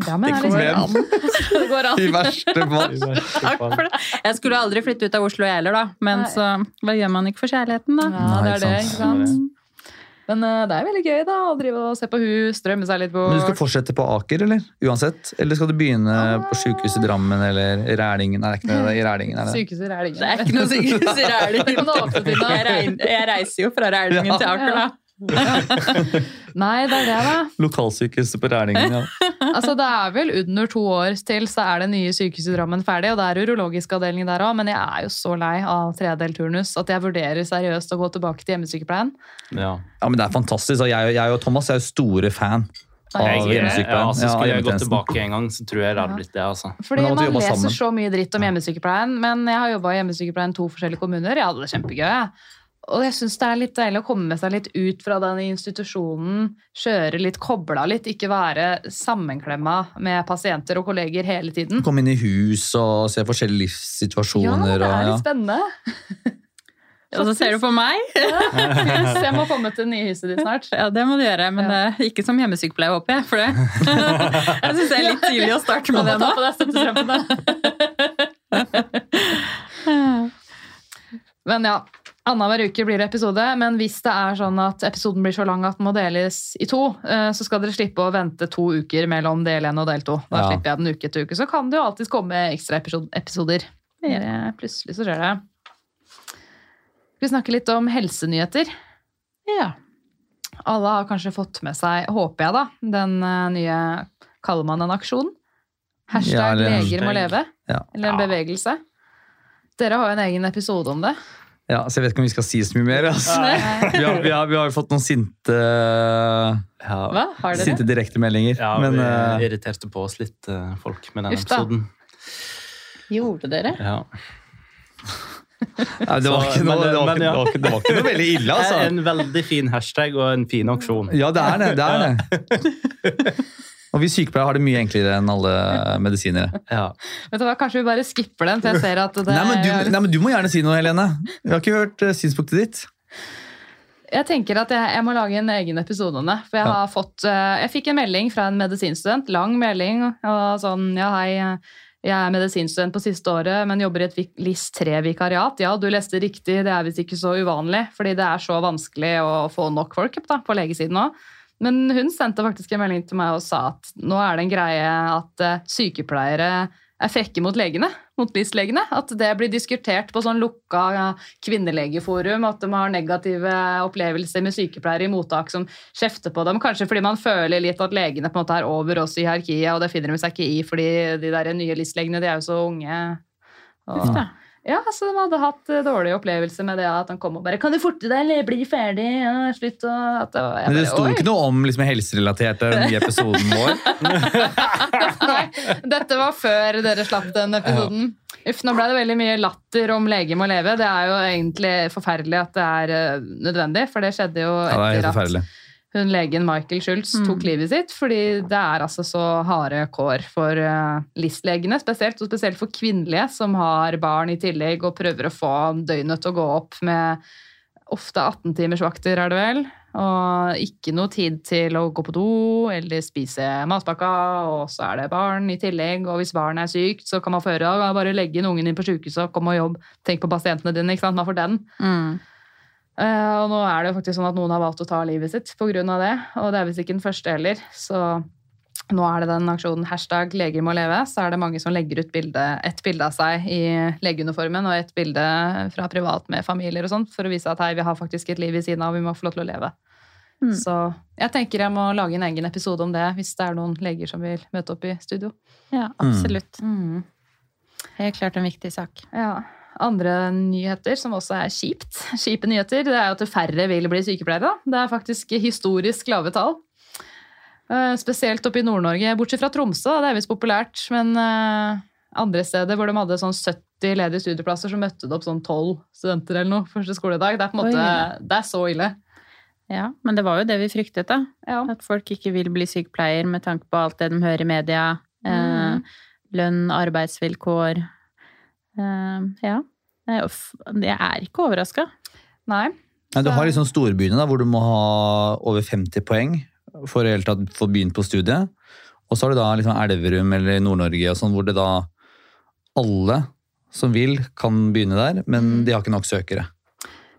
Drammen Det er går liksom an. an. I verste fall. Takk for det. Jeg skulle aldri flytte ut av Oslo, jeg heller, da. Men Nei. så hva gjør man ikke for kjærligheten, da? Ja, det er det, ikke sant. Men eh, det er veldig gøy da, å drive og se på hus, drømme seg litt bort. Men du skal fortsette på Aker, eller? Uansett? Eller skal du begynne på sykehuset i Drammen eller Rælingen? Nei, det er ikke noe i Rælingen, er det? Sykehuset i Rælingen. Det er ikke noe sykehus i Rælingen. jeg reiser jo fra Rælingen Ja. til Aker, da. Nei, det er det, da. Lokalsykehuset på Rælingen, ja. Altså, Det er vel under to år til så er det nye sykehuset i Drammen ferdig. Og det er urologisk avdeling der òg, men jeg er jo så lei av tredelt turnus at jeg vurderer seriøst å gå tilbake til hjemmesykepleien. Ja. Ja, men det er fantastisk. Og jeg, jeg og Thomas er jo store fan av Jeg, ja, altså, skulle Ja, jeg gått tilbake en gang, så tror jeg det hadde blitt det. altså. Fordi man leser sammen. så mye dritt om hjemmesykepleien, men jeg har jobba i hjemmesykepleien to forskjellige kommuner. Jeg hadde det kjempegøy. Og jeg syns det er litt deilig å komme med seg litt ut fra den institusjonen. Kjøre litt, kobla litt, ikke være sammenklemma med pasienter og kolleger hele tiden. Komme inn i hus og se forskjellige livssituasjoner. Ja, det er litt spennende. Og så ser du på meg. Ja, jeg må komme til det nye huset ditt snart. Ja, det må du gjøre, men Ja. eh, ikke som hjemmesykepleier, håper jeg. For det. jeg syns det er litt tidlig å starte med det nå. Ta på deg. Men ja, annenhver uke blir det episode. Men hvis det er sånn at episoden blir så lang at den må deles i to, eh, så skal dere slippe å vente to uker mellom del én og del to. Da Ja. slipper jeg den uke etter uke. Så kan det jo alltids komme ekstra episo- episoder. Eh, Plutselig så skjer det. Skal vi snakke litt om helsenyheter? Ja. Alle har kanskje fått med seg, håper jeg da, den eh, nye Kaller man en aksjon? Hashtag Ja, 'leger leger må leve. Ja. Eller en Ja. bevegelse. Dere har jo en egen episode om det. Ja, så jeg vet ikke om vi skal si så mye mer. Altså. Vi, har, vi, har, vi har fått noen sinte, Ja, Hva? Har dere? sinte direktemeldinger. ja men vi uh, irriterte på oss litt, uh, folk, med den episoden. Gjorde dere? Ja. nei, det var ikke noe veldig ille, altså. En veldig fin hashtag og en fin aksjon. Ja, det er det. det, er det. Og vi sykepleiere har det mye enklere enn alle medisinere. Ja. Vet du hva, Kanskje vi bare skipper den, for jeg ser at det Nei men, du, nei, men du må gjerne si noe, Helene. Vi har ikke hørt uh, synspunktet ditt. Jeg tenker at jeg, jeg må lage en egen episode om det. For jeg Ja. har fått eh, Jeg fikk en melding fra en medisinstudent, lang melding, og sånn Ja, hei, jeg er medisinstudent på siste året, men jobber i et vik- LIS3-vikariat. Ja, du leste riktig, det er visst ikke så uvanlig, fordi det er så vanskelig å få nok folk da, på legesiden nå. Men hun sendte faktisk en melding til meg og sa at nå er det en greie at eh, sykepleiere er frekke mot legene, mot LIS-legene. At det blir diskutert på sånn lukka eh, kvinnelegeforum, at de har negative opplevelser med sykepleiere i mottak som kjefter på dem. Kanskje fordi man føler litt at legene på en måte er over oss i hierarkiet, og det finner de seg ikke i fordi de der nye LIS-legene de er jo så unge. Og, Uff. Ja, så de hadde hatt dårlig dårlige opplevelser med det at han kom og bare 'Kan du forte deg, eller bli ferdig?' Ja, slutt og at det var, Men det sto ikke noe om liksom, helserelaterte i episoden vår. Nei, dette var før dere slapp den episoden. Uff, nå ble det veldig mye latter om lege må leve. Det er jo egentlig forferdelig at det er eh, nødvendig, for det skjedde jo etter Ja, det er helt at forferdelig. Hun legen Michael Schultz Mm. tok livet sitt, fordi det er altså så harde kår for uh, LIS-legene spesielt, og spesielt for kvinnelige som har barn i tillegg og prøver å få døgnet til å gå opp med ofte 18 timers vakter, er det vel, og ikke noe tid til å gå på do eller spise matpakka, og så er det barn i tillegg, og hvis barnet er sykt, så kan man få høre bare legge inn ungen din på sjukehuset og komme og jobb, tenk på pasientene dine, ikke sant, man får den. Mm. Eh, og nå er det jo faktisk sånn at noen har valgt å ta livet sitt pga. det. Og det er visst ikke den første heller. Så nå er det den aksjonen hashtag 'leger må leve'. Så er det mange som legger ut bilde, et bilde av seg i legeuniformen og et bilde fra privat med familier og sånt, for å vise at hei, vi har faktisk et liv ved siden av, og vi må få lov til å leve. Mm. Så jeg tenker jeg må lage en egen episode om det, hvis det er noen leger som vil møte opp i studio. Ja, absolutt. Mm. Helt klart en viktig sak. Ja. Andre nyheter som også er kjipt, kjipe nyheter, det er at færre vil bli sykepleiere. Det er faktisk historisk lave tall. Eh, Spesielt oppe i Nord-Norge, bortsett fra Tromsø, det er visst populært. Men eh, andre steder hvor de hadde sånn 70 ledige studieplasser, så møtte det opp sånn 12 studenter eller noe første skoledag. Det er på måte, det er så ille. Ja, men det var jo det vi fryktet, da. Ja. At folk ikke vil bli sykepleier med tanke på alt det de hører i media. Eh, Mm. lønn, arbeidsvilkår. Eh, ja. Jeg er ikke overraska. Nei. Nei, du har liksom storbyene da, hvor du må ha over 50 poeng for å få begynt på studiet. Og så har du da liksom Elverum eller Nord-Norge og sånn, hvor det da alle som vil, kan begynne der, men Mm. de har ikke nok søkere.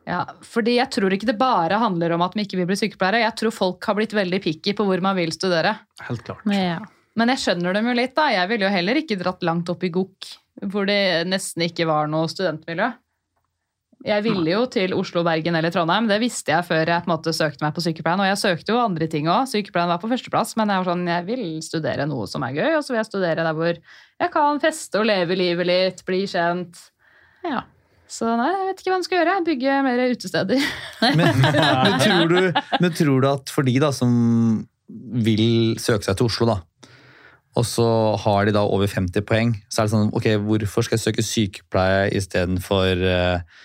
Ja, fordi jeg tror ikke det bare handler om at vi ikke vil bli sykepleiere. Jeg tror folk har blitt veldig picky på hvor man vil studere. Helt klart. Ja. Men jeg skjønner dem jo litt, da. Jeg ville jo heller ikke dratt langt opp i Gok, hvor det nesten ikke var noe studentmiljø. Jeg ville jo til Oslo, Bergen eller Trondheim. Det visste jeg før jeg på en måte søkte meg på sykepleien. Og jeg søkte jo andre ting òg. Sykepleien var på førsteplass, men jeg var sånn, jeg vil studere noe som er gøy, og så vil jeg studere der hvor jeg kan feste og leve livet litt, bli kjent. ja. Så nei, jeg vet ikke hva jeg skal gjøre. Bygge mer utesteder. Men, men, tror du, men tror du at for de da som vil søke seg til Oslo, da, og så har de da over 50 poeng, så er det sånn ok, hvorfor skal jeg søke sykepleie istedenfor uh,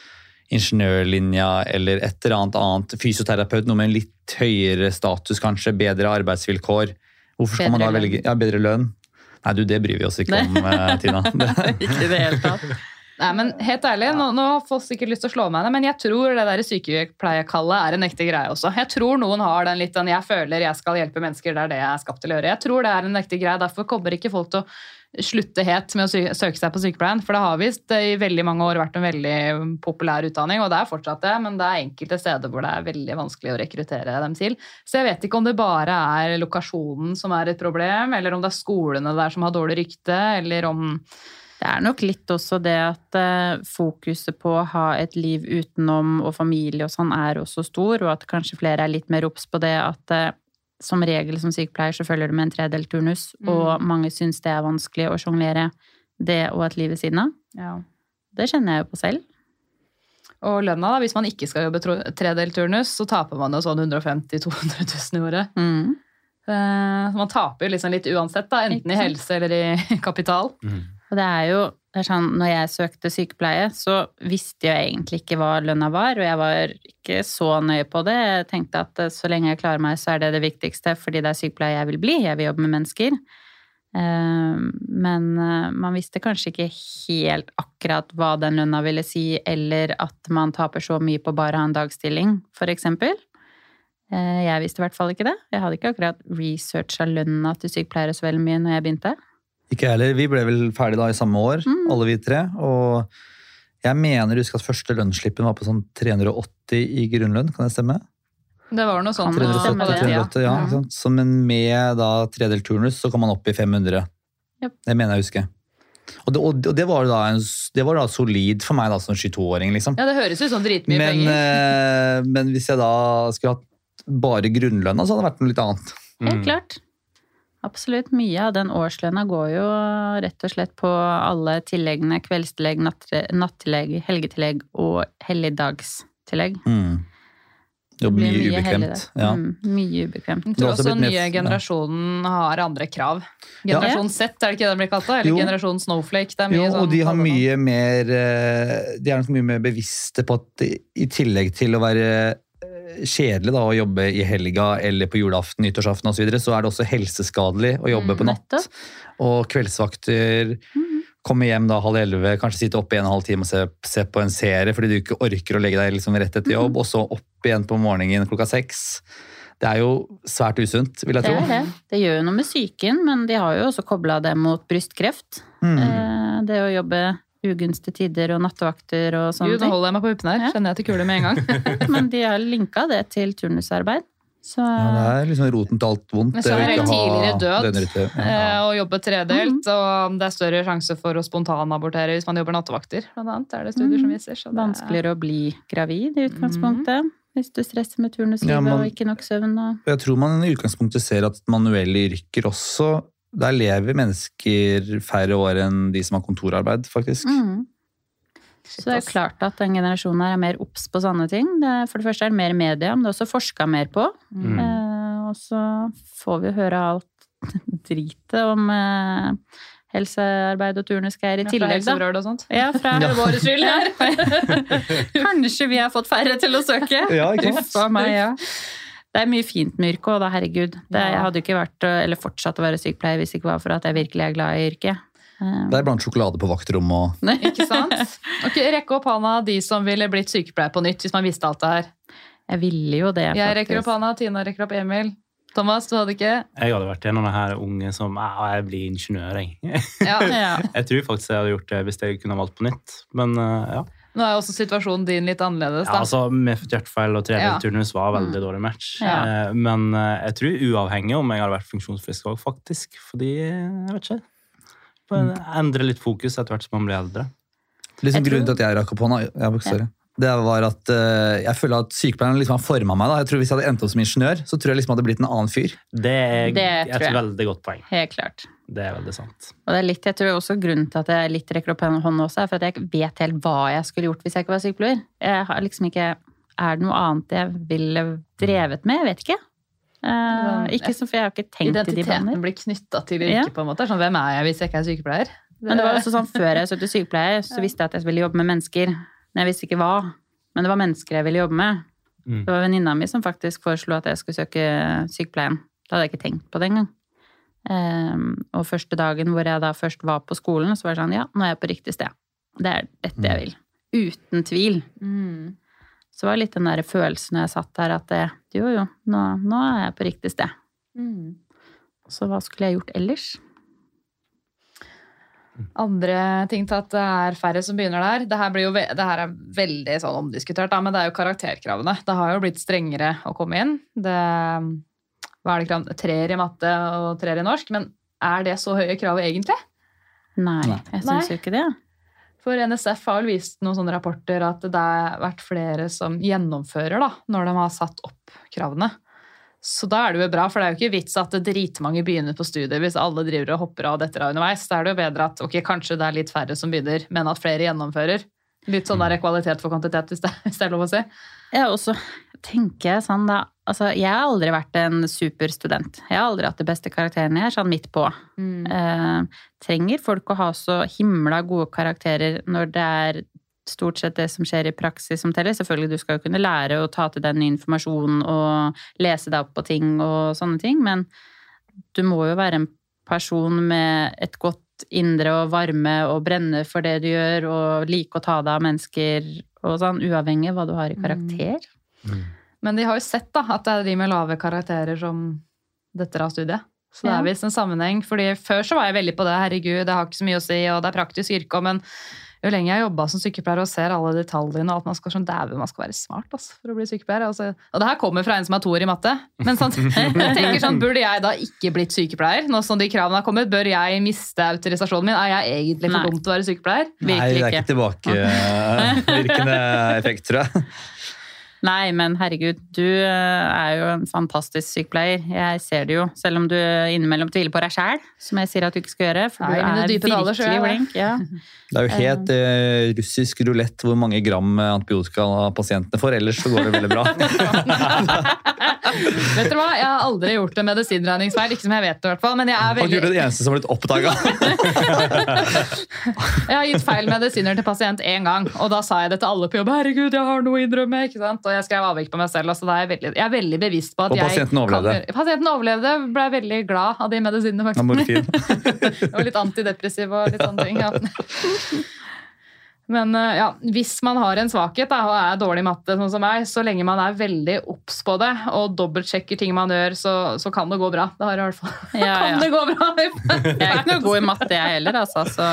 ingeniørlinja eller et eller annet annet, fysioterapeut, noe med en litt høyere status kanskje, bedre arbeidsvilkår. Hvorfor skal man da velge ja, bedre lønn? Nei, du, det bryr vi oss ikke om, eh, Tina. Ikke i det hele tatt. Nei, men helt ærlig, nå, nå folk sikkert lyst til å slå meg ned, men jeg tror det der sykepleiekallet er en ekte greie også. Jeg tror noen har den litt den 'jeg føler jeg skal hjelpe mennesker', det er det jeg er skapt til å gjøre. Jeg tror det er en ekte greie, derfor kommer ikke folk til å slutte het med å søke seg på sykepleien, for det har visst i veldig mange år vært en veldig populær utdanning, og det er fortsatt det, men det er enkelte steder hvor det er veldig vanskelig å rekruttere dem til. Så jeg vet ikke om det bare er lokasjonen som er et problem, eller om det er skolene der som har dårlig rykte, eller om Det er nok litt også det at eh, fokuset på å ha et liv utenom og familie og sånn er også stor, og at kanskje flere er litt mer obs på det at eh, som regel som sykepleier så følger du med en tredelt turnus, Mm. og mange syns det er vanskelig å sjonglere det og et liv ved siden av. ja. Det kjenner jeg jo på selv. Og lønna, da, hvis man ikke skal jobbe tredelt turnus, så taper man jo sånn 150 000-200 000 i året. Mm. Eh, så man taper jo liksom litt uansett, da, enten i helse eller i kapital. Og det er jo det er sånn, når jeg søkte sykepleie, så visste jeg egentlig ikke hva lønna var, og jeg var ikke så nøye på det. Jeg tenkte at eh, så lenge jeg klarer meg, så er det det viktigste, fordi det er sykepleie jeg vil bli. Jeg vil jobbe med mennesker. Eh, Men eh, man visste kanskje ikke helt akkurat hva den lønna ville si, eller at man taper så mye på bare å ha en dagstilling, for eksempel. Eh, Jeg visste i hvert fall ikke det. Jeg hadde ikke akkurat researcha lønna til sykepleiere så veldig mye når jeg begynte. Ikke jeg heller. Vi ble vel ferdig da i samme år, Mm. alle vi tre. Og jeg mener å huske at første lønnsslippen var på sånn 380 i grunnlønn, kan det stemme? Det var noe sånt. Kan det på stemme den det? tida. 380, ja. ja. sant? Så, men med da tredelt turnus så kom man opp i 500. Yep. Det mener jeg å huske. Og det, og det var da, en, det var da solid for meg da som 22-åring, liksom. Ja, det høres ut som dritmye Men, penger. eh, men hvis jeg da skulle hatt bare grunnlønna, så hadde det vært noe litt annet. Helt klart. Absolutt. Mye av den årslønna går jo rett og slett på alle tilleggene. Kveldstillegg, nattillegg, helgetillegg og helligdagstillegg. Mm. Det Det blir mye, mye ubekvemt. Ja. Mm, mye ubekvemt. Jeg tror også den nye nye ja. generasjonen har andre krav. Generasjon Z, er det ikke det den blir kalt? da? Eller Jo. generasjon Snowflake? Det er mye Jo, sånn og de har mye mer eh, De er nok mye mer bevisste på at i tillegg til å være kjedelig da, å jobbe i helga eller på julaften, nyttårsaften osv., så, videre, så er det også helseskadelig å jobbe på natt. Og kveldsvakter. Komme hjem da halv elleve, kanskje sitte oppe i en halv time og se, se på en serie fordi du ikke orker å legge deg liksom rett etter jobb, og så opp igjen på morgenen klokka seks. Det er jo svært usunt, vil jeg Det tro. er det. Det gjør jo noe med psyken, men de har jo også kobla det mot brystkreft. Mm. Eh, Det å jobbe ugunstige tider og nattevakter og sånne ting. nå holder jeg meg på puppene her. Ja. Kjenner jeg til kule med en gang. Men de har linka det til turnusarbeid. Så Ja, det er liksom roten til alt vondt. Men så er det ikke tidligere død. Ja. Eh, Og jobbe tredelt, og det er større sjanse for å spontanabortere hvis man jobber nattevakter. Blant annet er det studier som Mhm. viser. Så det er- vanskeligere å bli gravid i utgangspunktet. Hvis du stresser med turnuslivet Ja, man- og ikke nok søvn. Og... Jeg tror man i utgangspunktet ser at manuelle yrker også Der lever mennesker færre år enn de som har kontorarbeid, faktisk. Mm. Så det er klart at den generasjonen her er mer obs på sånne ting. Det er, for det første er det mer media, men det er også forska mer på. Mm. Eh, og så får vi høre alt dritet om eh, helsearbeid og turnusgreier i ja, tillegg, da. og sånt. Ja, fra Det er vår skyld her. Kanskje vi har fått færre til å søke. Ja, ikke sant? Uffa meg, ja. Det er mye fint med yrket, og da, herregud. Det, jeg hadde jo ikke vært, eller fortsatt å være sykepleier hvis det ikke var for at jeg virkelig er glad i yrket. Eh, Det er blant sjokolade på vaktrommet og Ikke sant? Ok, Rekke opp hånda de som ville blitt sykepleier på nytt, hvis man visste alt det her. Jeg ville jo det, faktisk. Jeg rekker opp hånda, Tina rekker opp Emil. Thomas, du hadde ikke? Jeg hadde vært en av de her unge som «Ja, jeg blir ingeniør. Jeg. Ja. Ja. jeg tror faktisk jeg hadde gjort det hvis jeg kunne valgt på nytt. Men eh, ja. Nå er også situasjonen din litt annerledes. Da. ja altså, Med hjertefeil og turnus var veldig dårlig match. Ja. Eh, Men eh, jeg tror uavhengig om jeg hadde vært funksjonsfrisk òg, faktisk. Fordi, jeg vet ikke Bare Endre litt fokus etter hvert som man blir eldre. liksom Jeg tror- Grunnen til at jeg rakk opp hånda, ja, sorry. det var at eh, jeg føler at sykepleieren liksom har forma meg. da. Jeg tror Hvis jeg hadde endt opp som ingeniør, så tror jeg liksom jeg hadde blitt en annen fyr. Det er Det et jeg. veldig godt poeng. Helt klart. Det er veldig sant. Og det er litt, jeg tror også grunnen til at jeg litt rekker opp hånden også, er for at jeg vet helt hva jeg skulle gjort hvis jeg ikke var sykepleier. Jeg har liksom ikke Er det noe annet jeg ville drevet med? Jeg vet ikke. Uh, ikke så, for jeg har ikke tenkt i de Identiteten blir knytta til yrket. Ja. på en måte. Sånn, Hvem er jeg hvis jeg ikke er sykepleier? Men det var også sånn, før jeg søkte sykepleier, så visste jeg at jeg ville jobbe med mennesker. Men jeg visste ikke hva. Men det var mennesker jeg ville jobbe med. Mm. Det var venninna mi som faktisk foreslo at jeg skulle søke sykepleien. Da hadde jeg ikke tenkt på det engang. Ehm, og første dagen hvor jeg da først var på skolen, så var det sånn ja, nå er jeg på riktig sted. Det er dette jeg vil. Uten tvil. Mm. Så var det litt den der følelsen når jeg satt der at det, jo jo, nå, nå er jeg på riktig sted. Mm. Så hva skulle jeg gjort ellers? Andre ting til at det er færre som begynner der. Det her, blir jo ve det her er veldig sånn omdiskutert, da, men det er jo karakterkravene. Det har jo blitt strengere å komme inn. Det, hva er det krav? Treer i matte og treer i norsk. Men er det så høye krav egentlig? Nei, jeg syns jo ikke det. For NSF har vel vist noen sånne rapporter at det har vært flere som gjennomfører da, når de har satt opp kravene. Så da er det jo bra, for det er jo ikke vits at det dritmange begynner på studiet hvis alle driver og hopper av og detter av underveis. Da er det jo bedre at ok, kanskje det er litt færre som begynner, men at flere gjennomfører. Litt sånn der kvalitet for kvantitet, hvis det, hvis det er lov å si. Ja, og så tenker jeg sånn da Altså, jeg har aldri vært en superstudent. Jeg har aldri hatt de beste karakterene. Jeg er sånn midt på. Eh, trenger folk å ha så himla gode karakterer når det er stort sett det som skjer i praksis som teller? Selvfølgelig, du skal jo kunne lære å ta til deg ny informasjon og lese deg opp på ting og sånne ting, men du må jo være en person med et godt indre og varme og brenne for det du gjør og like å ta deg av mennesker og sånn, uavhengig av hva du har i karakter. Men de har jo sett da, at det er de med lave karakterer som detter av studiet. Så det er visst en sammenheng. fordi Før så var jeg veldig på det. Herregud, det har ikke så mye å si, og det er praktisk yrke. Men jo lenger jeg jobba som sykepleier og ser alle detaljene og at man skal sånn, dæve, man skal være smart altså, for å bli sykepleier. Altså, og det her kommer fra en som er toer i matte. Men sånn, jeg tenker sånn, burde jeg da ikke blitt sykepleier? Nå som de kravene har kommet, bør jeg miste autorisasjonen min? Er jeg egentlig for dum til å være sykepleier? Nei, det er ikke ikke. tilbakevirkende effekt, tror jeg. Nei, men herregud, du eh, er jo en fantastisk sykepleier. Jeg ser det jo, selv om du innimellom tviler på deg sjæl, som jeg sier at du ikke skal gjøre. For Nei, du er virkelig jeg flink. Ja. Det er jo helt uh, russisk rulett hvor mange gram antibiotika pasientene får, ellers så går det veldig bra. Vet dere hva? Jeg har aldri gjort en medisinregningsfeil, ikke som jeg vet det i hvert fall. Men jeg er veldig... Og veldig er den eneste som har blitt oppdaga. Jeg har gitt feil medisiner til pasient én gang, og da sa jeg det til alle på jobb. Herregud, jeg har noe å innrømme, ikke sant? Og jeg skrev avvik på meg selv. Altså da er jeg, veldig, jeg er veldig bevisst på at Og jeg pasienten overlevde. Kan, pasienten overlevde, ble veldig glad av de medisinene, faktisk. og litt antidepressiv og litt sånne ting. Ja. Men eh, ja, hvis man har en svakhet da, og er dårlig i matte, sånn som meg, så lenge man er veldig obs på det og dobbeltsjekker ting man gjør, så, så kan det gå bra. Det har i hvert fall Ja, kan ja. det gå bra. Jeg er ikke noe god i matte, jeg heller, altså. Så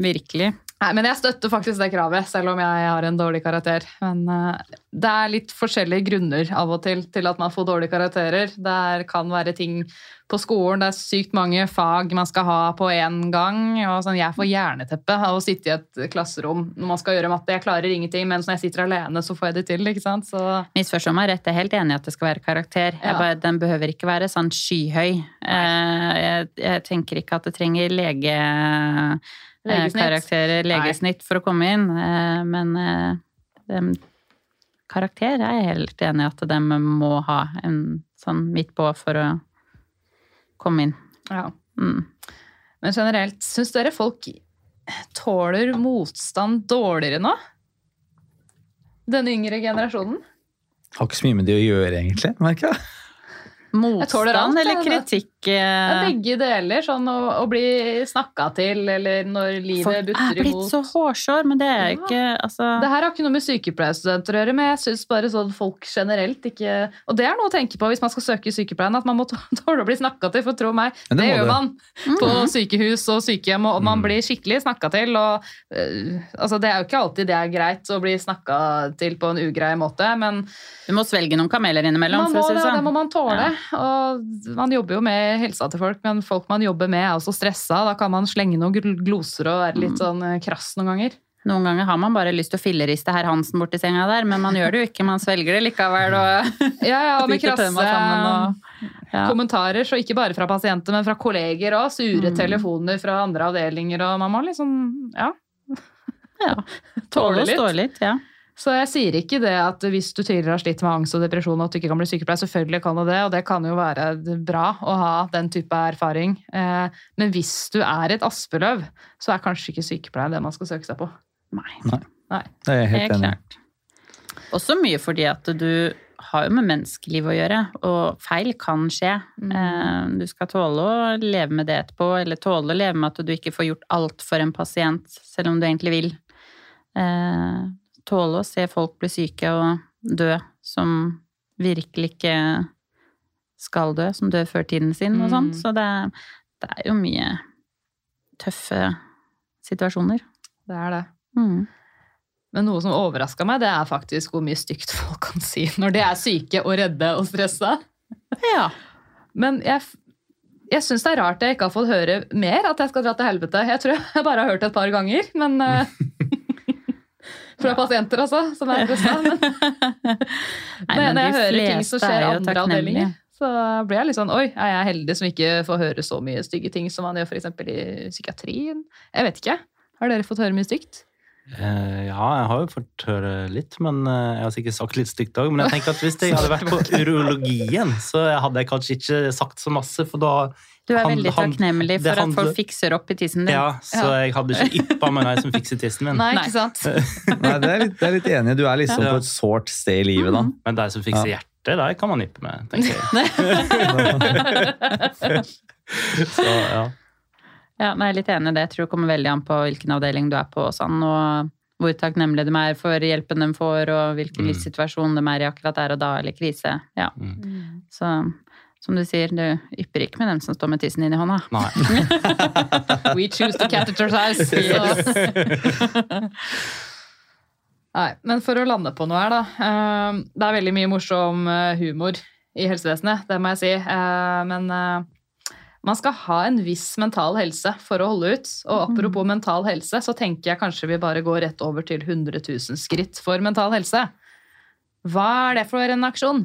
virkelig. Nei, men jeg støtter faktisk det kravet, selv om jeg har en dårlig karakter. Men uh, det er litt forskjellige grunner av og til til at man får dårlige karakterer. Det kan være ting på skolen, det er sykt mange fag man skal ha på én gang. og sånn, Jeg får jerneteppe av å sitte i et klasserom når man skal gjøre matte. Jeg klarer ingenting, mens når jeg sitter alene, så får jeg det til. ikke sant? Så Misforstå meg rett, jeg er helt enig i at det skal være karakter. Ja. bare, den behøver ikke være sånn skyhøy. Uh, Jeg, jeg tenker ikke at det trenger lege... eh, Legesnitt. Karakterer, legesnitt for å komme inn, eh, men eh, dem, karakter er jeg helt enig i at de må ha en sånn midt på for å komme inn. ja. Mm. Men generelt, syns dere folk tåler motstand dårligere nå? Den yngre generasjonen? Har ikke så mye med det å gjøre, egentlig. merker jeg. Motstand eller jeg, kritikk? Ja, begge deler. Sånn å, å bli snakka til, eller når livet Folk er blitt imot. så hårsår, men det er Ja. ikke altså, Det her har ikke noe med sykepleierstudenter å gjøre, men jeg syns bare sånn folk generelt ikke Og det er noe å tenke på hvis man skal søke i sykepleien, at man må tåle å bli snakka til, for tro meg, det, det gjør man på Mhm. sykehus og sykehjem, og man Mm. blir skikkelig snakka til. Og, øh, altså, det er jo ikke alltid det er greit å bli snakka til på en ugrei måte, men Du må svelge noen kameler innimellom, for å si det, sånn. det må man tåle. Og man jobber jo med helsa til folk, men folk man jobber med er også stressa. Da kan man slenge noen gloser og være Mm. litt sånn eh, krass noen ganger. Noen ganger har man bare lyst til å filleriste herr Hansen borti senga der, men man gjør det jo ikke. Man svelger det likevel. Og Ja, ja, og med krasse og ja. kommentarer, så ikke bare fra pasienter, men fra kolleger òg. Sure Mm. telefoner fra andre avdelinger, og man må liksom ja, Ja. tåle Tåle litt. stå litt, ja. Så jeg sier ikke det at hvis du tidligere har slitt med angst og depresjon, at du ikke kan bli sykepleier. Selvfølgelig kan du det, og det kan jo være bra å ha den type erfaring. Eh, Men hvis du er et aspeløv, så er kanskje ikke sykepleier det man skal søke seg på. Nei, Det er helt helt klart. Også mye fordi at du har jo med menneskeliv å gjøre, og feil kan skje. Mm. Eh, Du skal tåle å leve med det etterpå, eller tåle å leve med at du ikke får gjort alt for en pasient, selv om du egentlig vil. Tåle å se folk bli syke og dø som virkelig ikke skal dø, som dør før tiden sin og sånn. Så det, det er jo mye tøffe situasjoner. Det er det. Mm. Men noe som overraska meg, det er faktisk hvor mye stygt folk kan si når de er syke og redde og stressa. Ja. Men jeg, jeg syns det er rart jeg ikke har fått høre mer at jeg skal dra til helvete. Jeg tror jeg bare har hørt det et par ganger, men eh, Fra pasienter, altså, som er stressa. Men Nei, men når jeg hører ting som skjer er i andre avdelinger, så blir jeg litt sånn Oi, er jeg heldig som ikke får høre så mye stygge ting som man gjør f.eks. i psykiatrien? Jeg vet ikke. Har dere fått høre mye stygt? Eh, ja, jeg har jo fått høre litt, men eh, jeg har sikkert sagt litt stygt òg. Men jeg tenker at hvis jeg hadde vært på urologien, så hadde jeg kanskje ikke sagt så masse, for da Du er veldig han- takknemlig for at handler- folk fikser opp i tissen din. Ja, så jeg hadde ikke yppa meg når jeg som fikser tissen min. Nei, ikke sant? Nei, det er, litt, det er litt enig. Du er liksom Ja. på et sårt sted i livet da. Men deg som fikser Ja. hjertet, de kan man yppe med, tenker jeg. så, ja. Ja, nei, jeg er litt enig i det. Jeg tror det kommer veldig an på hvilken avdeling du er på og sånn, og hvor takknemlige de er for hjelpen de får, og hvilken Mm. livssituasjon de er i akkurat der og da, eller krise. Ja. Mm. Så som du sier, du ypper ikke med dem som står med tissen inn i hånda. Nei. We choose to catheter size. Så. Nei, men for å lande på noe her, da. eh, Det er veldig mye morsom eh, humor i helsevesenet, det må jeg si. Eh, Men man skal ha en viss mental helse for å holde ut. Og apropos mental helse, så tenker jeg kanskje vi bare går rett over til 100 000 skritt for mental helse. Hva er det for en aksjon?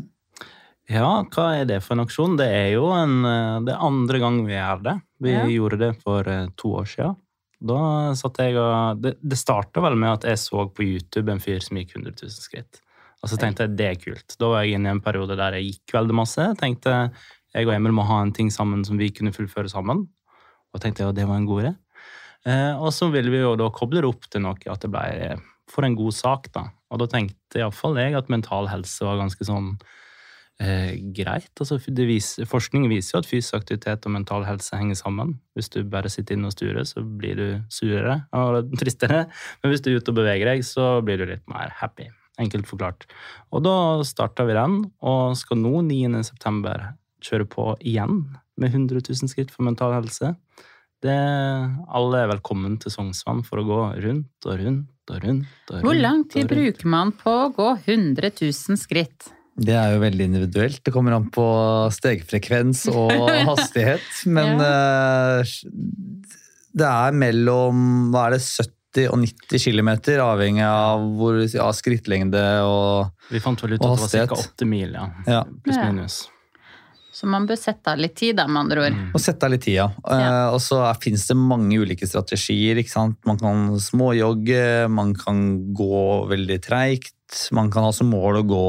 Ja, hva er det for en aksjon? Det er jo en, eh, det er andre gang vi gjør det. Vi Ja. gjorde det for eh, to år siden. Da satt jeg og Det, det starta vel med at jeg så på YouTube en fyr som gikk 100 000 skritt. Og så tenkte jeg det er kult. Da var jeg inne i en periode der jeg gikk veldig masse. Tenkte jeg og Emil må ha en ting sammen som vi kunne fullføre sammen. Og tenkte jeg at det var en god idé. Eh, og så ville vi jo da koble det opp til noe, at det ble for en god sak, da. Og da tenkte iallfall jeg at mental helse var ganske sånn eh, greit. Altså, viser, forskning viser jo at fysisk aktivitet og mental helse henger sammen. Hvis du bare sitter inne og sturer, så blir du surere og tristere. Men hvis du er ute og beveger deg, så blir du litt mer happy. Enkelt forklart. Og da starta vi den, og skal nå 9. kjøre på igjen med 100 000 skritt for mental helse. Det, alle er velkommen til Sognsvann for å gå rundt og rundt og rundt. og rundt. Hvor lang tid bruker man på å gå 100 000 skritt? Det er jo veldig individuelt. Det kommer an på stegfrekvens og hastighet. Men ja. det er mellom hva er det, 70 og 90 km, avhengig av hvor, ja, skrittlengde og hastighet. Vi fant vel ut at det var ca. 8 mil, ja. Ja. Pluss Ja. minus. Så man bør sette av litt tid, da, med andre ord. Og sette av litt tid, ja. ja. og så finnes det mange ulike strategier. ikke sant? Man kan småjogge, man kan gå veldig treigt. Man kan ha som mål å gå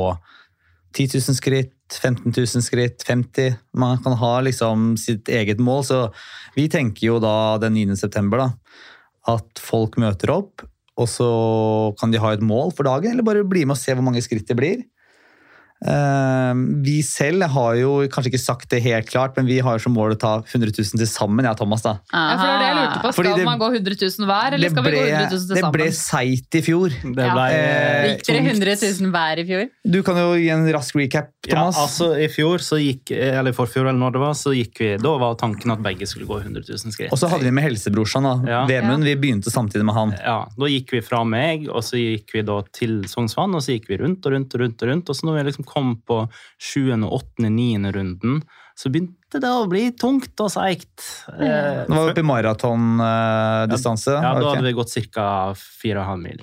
10 000 skritt, 15 000 skritt, 50. Man kan ha liksom sitt eget mål. Så vi tenker jo da den 9. september da, at folk møter opp, og så kan de ha et mål for dagen, eller bare bli med og se hvor mange skritt det blir. Eh, vi selv har jo kanskje ikke sagt det helt klart, men vi har som mål å ta 100 000 til sammen, jeg og Thomas. da. Ja, for det var det jeg lurte på. Skal det- man gå 100 000 hver, eller skal skal vi gå 100 000 til det ble sammen? seigt i fjor. Det Ja. ble Eh, Gikk dere 100 000 hver i fjor? Du kan jo gi en rask recap, Ja, Thomas. altså I fjor, så gikk, eller i forfjor, eller når det var, så gikk vi Da var tanken at begge skulle gå 100 000 skritt. Og så hadde vi med helsebrorsan, da. Ja. Vemund. Vi begynte samtidig med han. Ja, Da gikk vi fra meg, og så gikk vi da til Sognsvann, og så gikk vi rundt og rundt og rundt. Og rundt, og så når vi liksom kom på sjuende, åttende, niende runden, så begynte det å bli tungt og seigt. Eh, Det var oppe i maratondistanse. ja, da hadde vi gått ca. 4,5 mil.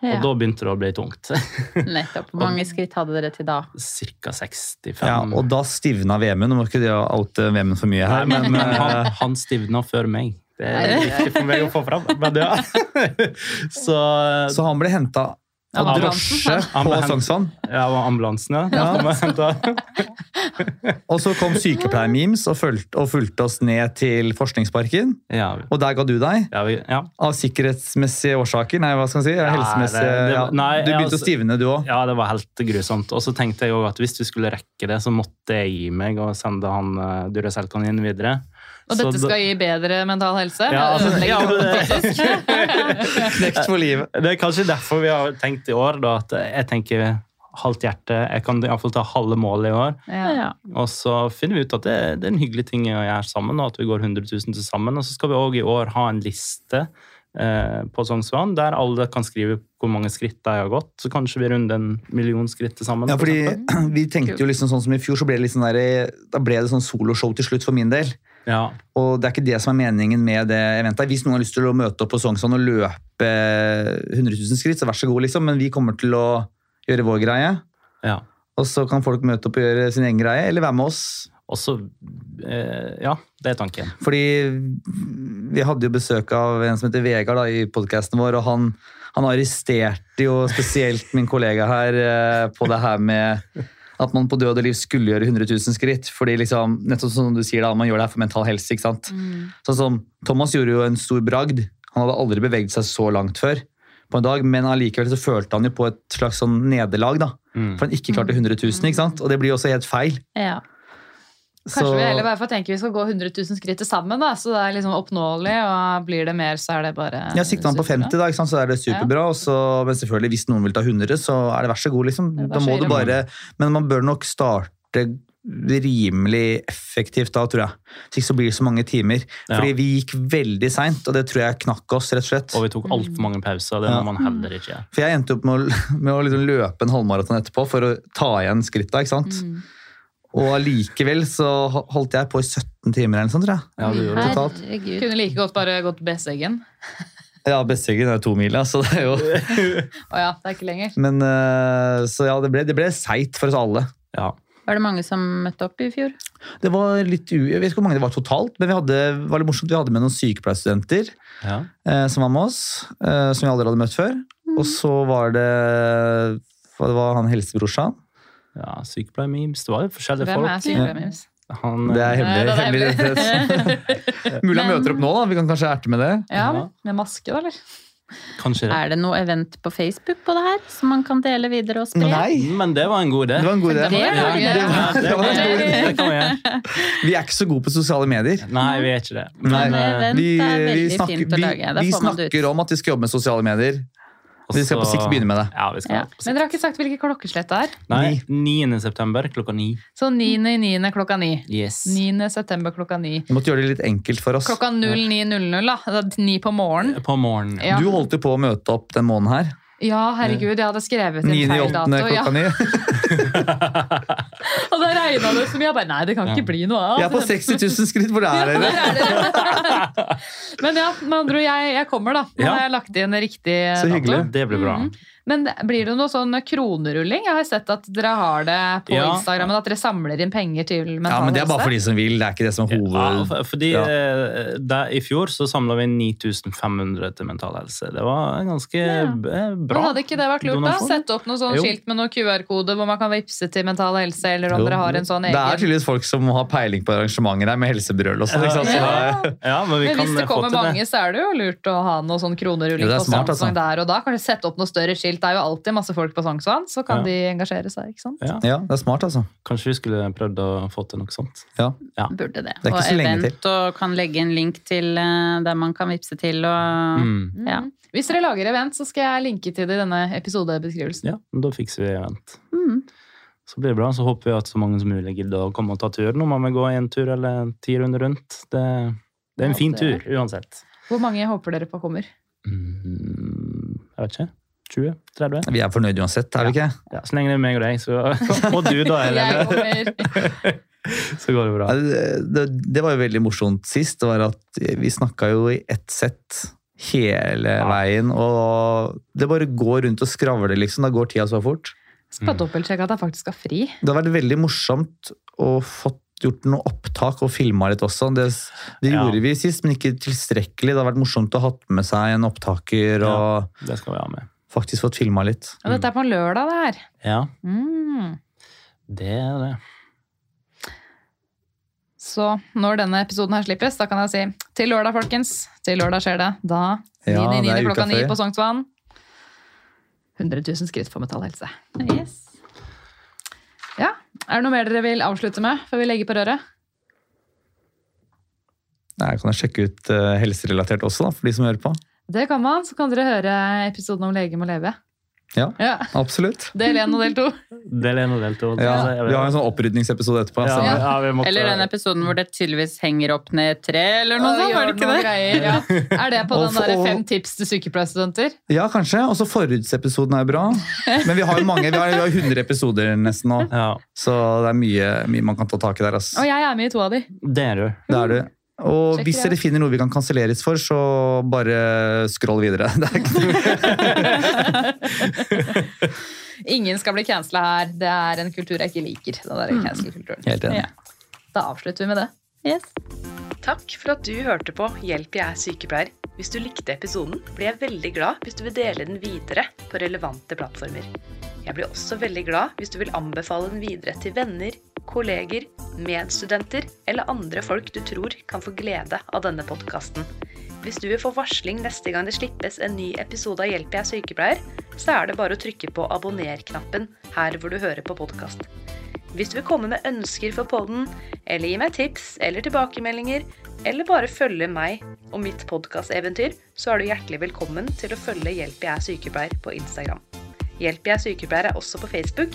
Ja. Og da begynte det å bli tungt. Nettopp. Hvor mange skritt hadde dere til da? Ca. 65. ja, og da stivna Vemund. Nå må ikke oute Vemund for mye her, men, han, eh, han stivna før meg. Det er viktig for meg å få fram. Men ja. Så, Så han ble henta av Ambulansen, drosje på Sognsvann. ja, og ambulansen, ja. Ja. Og så kom sykepleiermims og og fulgte oss ned til Forskningsparken. Ja, Og der ga du deg. ja, vi- ja. Av sikkerhetsmessige årsaker? Nei, hva skal man si? Ja, Helsemessige det- det- ja. nei, Du begynte altså- å stivne, du òg. ja, det var helt grusomt. Og så tenkte jeg også at hvis vi skulle rekke det, så måtte jeg gi meg og sende han uh, Duracell-kaninen videre. Og Så dette skal gi bedre mental helse? Ja, altså, ja, det- Knekt for livet. Det er kanskje derfor vi har tenkt i år da, at jeg tenker halvt hjerte. Jeg kan iallfall ta halve målet i år. Ja. Og så finner vi ut at det, det er en hyggelig ting å gjøre sammen, og at vi går 100 000 til sammen. Og så skal vi òg i år ha en liste eh, på Sognsvann der alle kan skrive hvor mange skritt de har gått. Så kanskje vi runder en million skritt til sammen. Ja, fordi for vi tenkte jo liksom sånn som i fjor, så ble det sånn der, da ble det sånn soloshow til slutt for min del. Ja. Og det er ikke det som er meningen med det eventet. Hvis noen har lyst til å møte opp på Sognsvann og løpe 100 000 skritt, så vær så god, liksom. Men vi kommer til å gjøre vår greie. ja. Og så kan folk møte opp og gjøre sin egen greie, eller være med oss. Og så eh, Ja, det er tanken. Fordi vi hadde jo besøk av en som heter Vegard da, i podkasten vår, og han, han arresterte jo spesielt min kollega her eh, på det her med at man på død og liv skulle gjøre 100 000 skritt. fordi liksom, nettopp som du sier da, man gjør det her for mental helse. ikke sant? Sånn som Thomas gjorde jo en stor bragd. Han hadde aldri beveget seg så langt før på en dag, men allikevel så følte han jo på et slags sånn nederlag. da, Mm. For han ikke klarte 100 000, ikke sant? og det blir jo også helt feil. Ja. Kanskje vi heller bare får tenke vi skal gå 100 000 skritt til sammen, da, så det er liksom oppnåelig, og blir det mer, så er det bare Ja, Sikter man på 50, da, ikke sant? så er det superbra. og Så, men selvfølgelig, hvis noen vil ta 100, så er det vær så god. liksom. Da må du bare, men man bør nok starte rimelig effektivt da, tror jeg. Så ikke så blir det så mange timer. Ja. Fordi vi gikk veldig seint, og det tror jeg knakk oss, rett og slett. Og vi tok altfor mange pauser. Det Ja. man heller ikke. For jeg endte opp med å, med å liksom løpe en halvmaraton etterpå for å ta igjen skritta, ikke sant. Mm. Og allikevel så holdt jeg på i 17 timer eller noe sånt, tror jeg. Ja, du gjorde det. Totalt. Herregud. Kunne like godt bare gått Besseggen. Ja, Besseggen er jo to mil, så det er jo Å ja, det er ikke lenger. Men eh, så ja, det ble, det ble seigt for oss alle. Ja. Var det mange som møtte opp i fjor? Det var litt u... Jeg vet ikke hvor mange det var totalt, men vi hadde, det var litt morsomt. Vi hadde med noen sykepleierstudenter Ja. eh, som var med oss, eh, som vi aldri hadde møtt før. Mm. Og så var det det var han helsebrorsan. Ja Sykepleiermemes. Det var jo forskjellige Hvem er folk. sykepleiermemes? Han, Det er eh, hemmelig. det er hemmelig. Mulig han møter opp nå, da. Vi kan kanskje erte med det. Ja, med maske, da, eller? Kanskje det. Er det noe event på Facebook på det her, som man kan dele videre og spre? Nei, Men det var en god idé. det var en god idé. Det var Ja, gøy. det, var, det, var, vi er ikke så gode på sosiale medier. Nei, vi er ikke det. Nei, Men event vi, er vi veldig snakker, fint å vi, vi snakker om at vi skal jobbe med sosiale medier. Vi skal på sikt begynne med det. Ja, vi skal Ja. Men dere har ikke sagt hvilket klokkeslett det er. Nei, 9. september klokka ni. Så 9. i 9. klokka 9. Yes. 9. september klokka 9. Vi måtte gjøre det litt enkelt for oss. Klokka 09.00, da. Er 9 på morgenen. På morgenen. Ja. Du holdt jo på å møte opp den måneden her. Ja, herregud, jeg hadde skrevet inn 9. feil dato. Ja. klokka ni. Og da regna det som jeg bare Nei, det kan ikke bli noe av. Jeg er på 60 000 skritt. Hvor er dere? Men ja, med andre ord, jeg, jeg kommer, da. Nå Ja. har jeg lagt inn riktig Så hyggelig. dato. Det blir bra. Mhm. Men blir det noe sånn kronerulling? Jeg har sett at dere har det på Ja. Instagram, at dere samler inn penger til mental Ja, men Det er bare for de som vil. Det er ikke det som er Ja, hoved... for- fordi Ja. eh, der, I fjor så samla vi 9500 til Mental Helse. Det var ganske Ja. eh, Men hadde ikke det vært lurt, da? Sette opp noe sånn skilt med noe QR-kode hvor man kan vippse til Mental Helse, eller om Jo. dere har en sånn egen Det er tydeligvis folk som har peiling på arrangementer der med helsebrøl og sånn. ikke sant? Så Ja. Ja, men vi Men kan hvis det kommer mange, det. så er det jo lurt å ha noe sånn kronerulling er på smart, altså. der og da. Kanskje sette opp noe større skilt. Det er jo alltid masse folk på Sognsvann, så kan Ja. de engasjere seg, ikke sant? Ja, Ja, det er smart, altså. kanskje vi skulle prøvd å få til noe sånt. Ja. Burde det. Det er ikke og så lenge event og kan legge en link til eh, der man kan vippse til og Mm. Ja. Hvis dere lager event, så skal jeg linke til det i denne episodebeskrivelsen. Ja, da fikser vi event. Mm. Så blir det bra. Så håper vi at så mange som mulig gidder å komme og ta turen. Om man vil gå en tur eller ti runder rundt. Det, det er en Ja, fin det tur uansett. Hvor mange håper dere på kommer? Mm, jeg vet ikke. 20? 30? Vi er fornøyd uansett, er vi ikke? Ja, så lenge det er meg og deg, så Og du, da, Jeg Så går det bra. Ja, det, det, det var jo veldig morsomt sist. Det var at vi snakka jo i ett sett hele veien, og det bare går rundt og skravler, liksom. Da går tida så fort. Så bare dobbeltsjekke at jeg faktisk har fri. Det har vært veldig morsomt å fått gjort noe opptak og filma litt også. Det, det Ja. gjorde vi sist, men ikke tilstrekkelig. Det har vært morsomt å ha hatt med seg en opptaker Ja. Det skal vi ha med. Faktisk fått filma litt. Og dette er på en lørdag, det her. Ja, Mm. det er det. Så når denne episoden her slippes, da kan jeg si til lørdag, folkens. Til lørdag skjer det. Da, Ja, 9. det er klokka 9 på Sognsvann. 100 000 skritt for Metall Helse. Yes. Ja, Er det noe mer dere vil avslutte med før vi legger på røret? Nei, kan jeg sjekke ut eh, helserelatert også, da, for de som hører på? Det kan man. Så kan dere høre episoden om lege må leve. Ja. Ja, Absolutt. Del én og del to. Del én og del to. Ja, vi har en sånn opprydningsepisode etterpå. ja, så- ja, vi måtte, Eller den episoden hvor det tydeligvis henger opp ned et tre, eller noe sånt. Var det ikke det? Greier, ja. Er det på den der fem tips til sykepleierstudenter? Ja, kanskje. Også forhudsepisoden er bra. Men vi har jo mange, vi har, vi har 100 episoder nesten nå. Ja, Så det er mye, mye man kan ta tak i der. Ass. Og jeg er med i to av de. det er du. Det er det. Og Sjekk hvis dere finner noe vi kan kanselleres for, så bare scroll videre. Det er ikke Ingen skal bli cancela her. Det er en kultur jeg ikke liker. Den der cancel-kulturen. helt enig. Ja. Da avslutter vi med det. Yes. Takk for at du hørte på Hjelp, jeg er sykepleier. Hvis du likte episoden, blir jeg veldig glad hvis du vil dele den videre på relevante plattformer. Jeg blir også veldig glad hvis du vil anbefale den videre til venner, kolleger, medstudenter eller andre folk du tror kan få glede av denne podkasten. Hvis du vil få varsling neste gang det slippes en ny episode av Hjelp, jeg er sykepleier, så er det bare å trykke på abonner-knappen her hvor du hører på podkast. Hvis du vil komme med ønsker for podden, eller gi meg tips eller tilbakemeldinger, eller bare følge meg og mitt podkasteventyr, så er du hjertelig velkommen til å følge Hjelp jeg er sykepleier på Instagram. Hjelp jeg er sykepleier er også på Facebook,